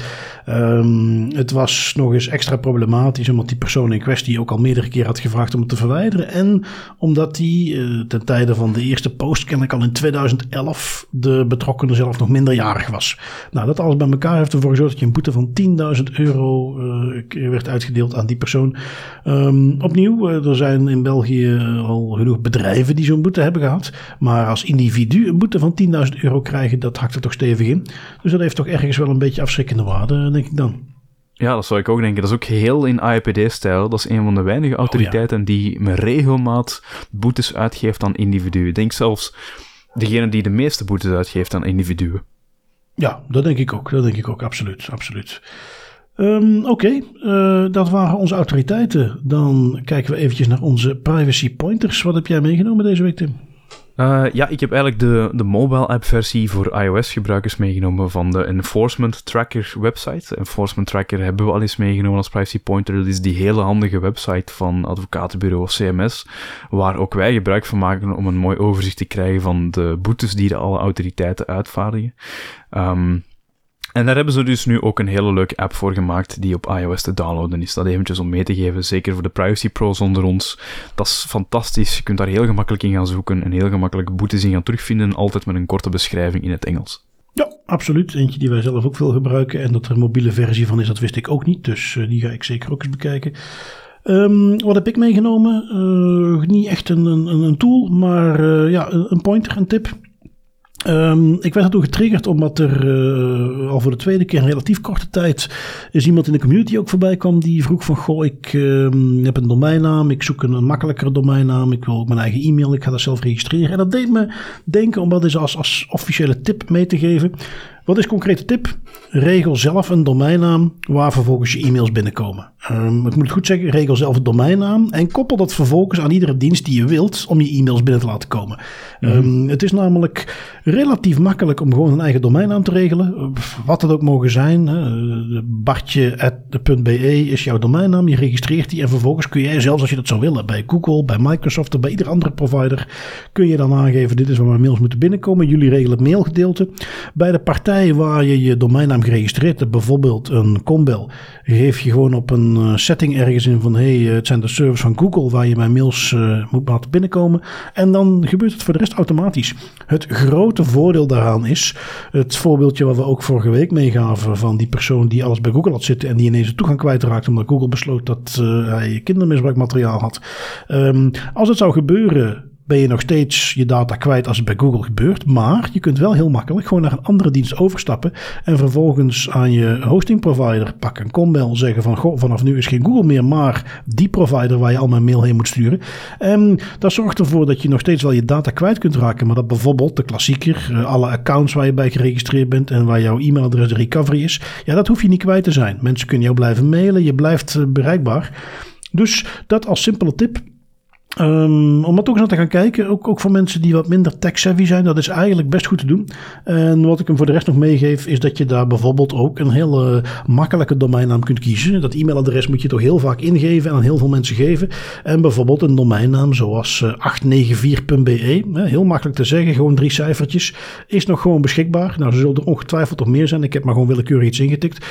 Um, het was nog eens extra problematisch, omdat die persoon in kwestie ook al meerdere keer had gevraagd om het te verwijderen. En omdat die uh, ten tijde van de eerste post, kennelijk al in 2011, de betrokkenen zelf nog minderjarig was. Nou, dat alles bij elkaar heeft ervoor gezorgd dat je een boete van 10.000 euro uh, werd uitgedeeld aan die persoon. Um, opnieuw, uh, er zijn in België al genoeg bedrijven die zo'n boete hebben gehad. Maar als individu een boete van 10.000 euro krijgen, dat hakt er toch stevig in. Dus dat heeft toch erg is wel een beetje afschrikkende waarde, denk ik dan. Ja, dat zou ik ook denken. Dat is ook heel in IPD-stijl. Dat is een van de weinige autoriteiten oh, ja. die met regelmaat boetes uitgeeft aan individuen. Ik denk zelfs degene die de meeste boetes uitgeeft aan individuen. Ja, dat denk ik ook. Dat denk ik ook, absoluut. absoluut. Um, Oké, okay. uh, dat waren onze autoriteiten. Dan kijken we eventjes naar onze privacy pointers. Wat heb jij meegenomen deze week, Tim? Uh, ja, ik heb eigenlijk de, de mobile app versie voor iOS gebruikers meegenomen van de Enforcement Tracker website. Enforcement Tracker hebben we al eens meegenomen als privacy pointer. Dat is die hele handige website van advocatenbureau CMS, waar ook wij gebruik van maken om een mooi overzicht te krijgen van de boetes die de alle autoriteiten uitvaardigen. Um, en daar hebben ze dus nu ook een hele leuke app voor gemaakt die op iOS te downloaden is. Dat eventjes om mee te geven, zeker voor de privacy pros onder ons. Dat is fantastisch. Je kunt daar heel gemakkelijk in gaan zoeken en heel gemakkelijk boetes in gaan terugvinden, altijd met een korte beschrijving in het Engels. Ja, absoluut. Eentje die wij zelf ook veel gebruiken. En dat er een mobiele versie van is, dat wist ik ook niet. Dus uh, die ga ik zeker ook eens bekijken. Um, wat heb ik meegenomen? Uh, niet echt een, een, een tool, maar uh, ja, een pointer, een tip. Um, ik werd ertoe getriggerd omdat er uh, al voor de tweede keer in relatief korte tijd is iemand in de community ook voorbij kwam die vroeg van goh, ik uh, heb een domeinnaam, ik zoek een, een, makkelijkere domeinnaam, ik wil ook mijn eigen e-mail, ik ga dat zelf registreren. En dat deed me denken om dat eens als, als officiële tip mee te geven. Wat is concrete tip? Regel zelf een domeinnaam waar vervolgens je e-mails binnenkomen. Um, ik moet het goed zeggen, regel zelf een domeinnaam en koppel dat vervolgens aan iedere dienst die je wilt om je e-mails binnen te laten komen. Mm -hmm. um, het is namelijk relatief makkelijk om gewoon een eigen domeinnaam te regelen, wat het ook mogen zijn. Bartje.be is jouw domeinnaam, je registreert die en vervolgens kun jij zelfs als je dat zou willen bij Google, bij Microsoft of bij ieder andere provider, kun je dan aangeven dit is waar mijn mails moeten binnenkomen. Jullie regelen het mailgedeelte. Bij de partij waar je je domeinnaam geregistreerd hebt, bijvoorbeeld een Combel, geef je gewoon op een setting ergens in van hey, het zijn de servers van Google waar je mijn mails moet laten binnenkomen. En dan gebeurt het voor de rest automatisch. Het grote voordeel daaraan is het voorbeeldje wat we ook vorige week meegaven van die persoon die alles bij Google had zitten en die ineens de toegang kwijtraakte omdat Google besloot dat uh, hij kindermisbruikmateriaal had. Um, als het zou gebeuren ben je nog steeds je data kwijt als het bij Google gebeurt. Maar je kunt wel heel makkelijk gewoon naar een andere dienst overstappen. En vervolgens aan je hosting provider pakken Combel zeggen van goh, vanaf nu is geen Google meer, maar die provider waar je al mijn mail heen moet sturen. En dat zorgt ervoor dat je nog steeds wel je data kwijt kunt raken. Maar dat bijvoorbeeld de klassieker, alle accounts waar je bij geregistreerd bent en waar jouw e-mailadres de recovery is. Ja, dat hoef je niet kwijt te zijn. Mensen kunnen jou blijven mailen, je blijft bereikbaar. Dus dat als simpele tip. Um, om dat ook eens naar te gaan kijken, ook, ook voor mensen die wat minder tech-savvy zijn, dat is eigenlijk best goed te doen. En wat ik hem voor de rest nog meegeef, is dat je daar bijvoorbeeld ook een hele makkelijke domeinnaam kunt kiezen. Dat e-mailadres moet je toch heel vaak ingeven en aan heel veel mensen geven. En bijvoorbeeld een domeinnaam zoals 894.be, heel makkelijk te zeggen, gewoon drie cijfertjes, is nog gewoon beschikbaar. Nou, ze zullen er ongetwijfeld nog meer zijn. Ik heb maar gewoon willekeurig iets ingetikt.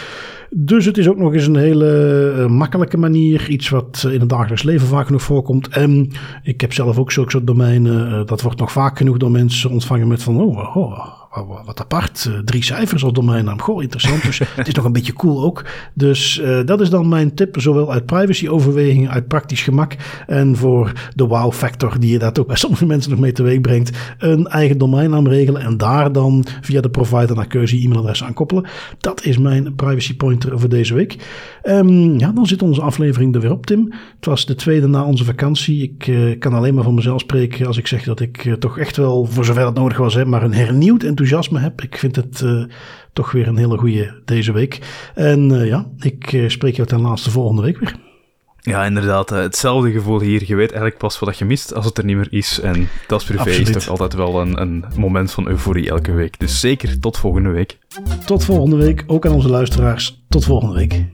Dus het is ook nog eens een hele uh, makkelijke manier. Iets wat in het dagelijks leven vaak genoeg voorkomt. En ik heb zelf ook zulke soort domeinen. Uh, dat wordt nog vaak genoeg door mensen ontvangen met van... Oh, oh wat apart. Uh, drie cijfers als domeinnaam. Goh, interessant. Dus het is nog een beetje cool ook. Dus uh, dat is dan mijn tip. Zowel uit privacy overwegingen, uit praktisch gemak. En voor de wow factor die je daar ook bij sommige mensen nog mee teweeg brengt. Een eigen domeinnaam regelen. En daar dan via de provider naar keuze e-mailadres aan koppelen. Dat is mijn privacy pointer voor deze week. Um, ja, dan zit onze aflevering er weer op, Tim. Het was de tweede na onze vakantie. Ik uh, kan alleen maar van mezelf spreken als ik zeg dat ik toch echt wel, voor zover het nodig was, hè, maar een hernieuwd enthousiasme enthousiasme heb. Ik vind het uh, toch weer een hele goede deze week. En uh, ja, ik uh, spreek jou ten laatste volgende week weer. Ja, inderdaad. hetzelfde gevoel hier. Je weet eigenlijk pas wat je mist als het er niet meer is. En dat is privé is toch altijd wel een, een moment van euforie elke week. Dus zeker tot volgende week. Tot volgende week. Ook aan onze luisteraars. Tot volgende week.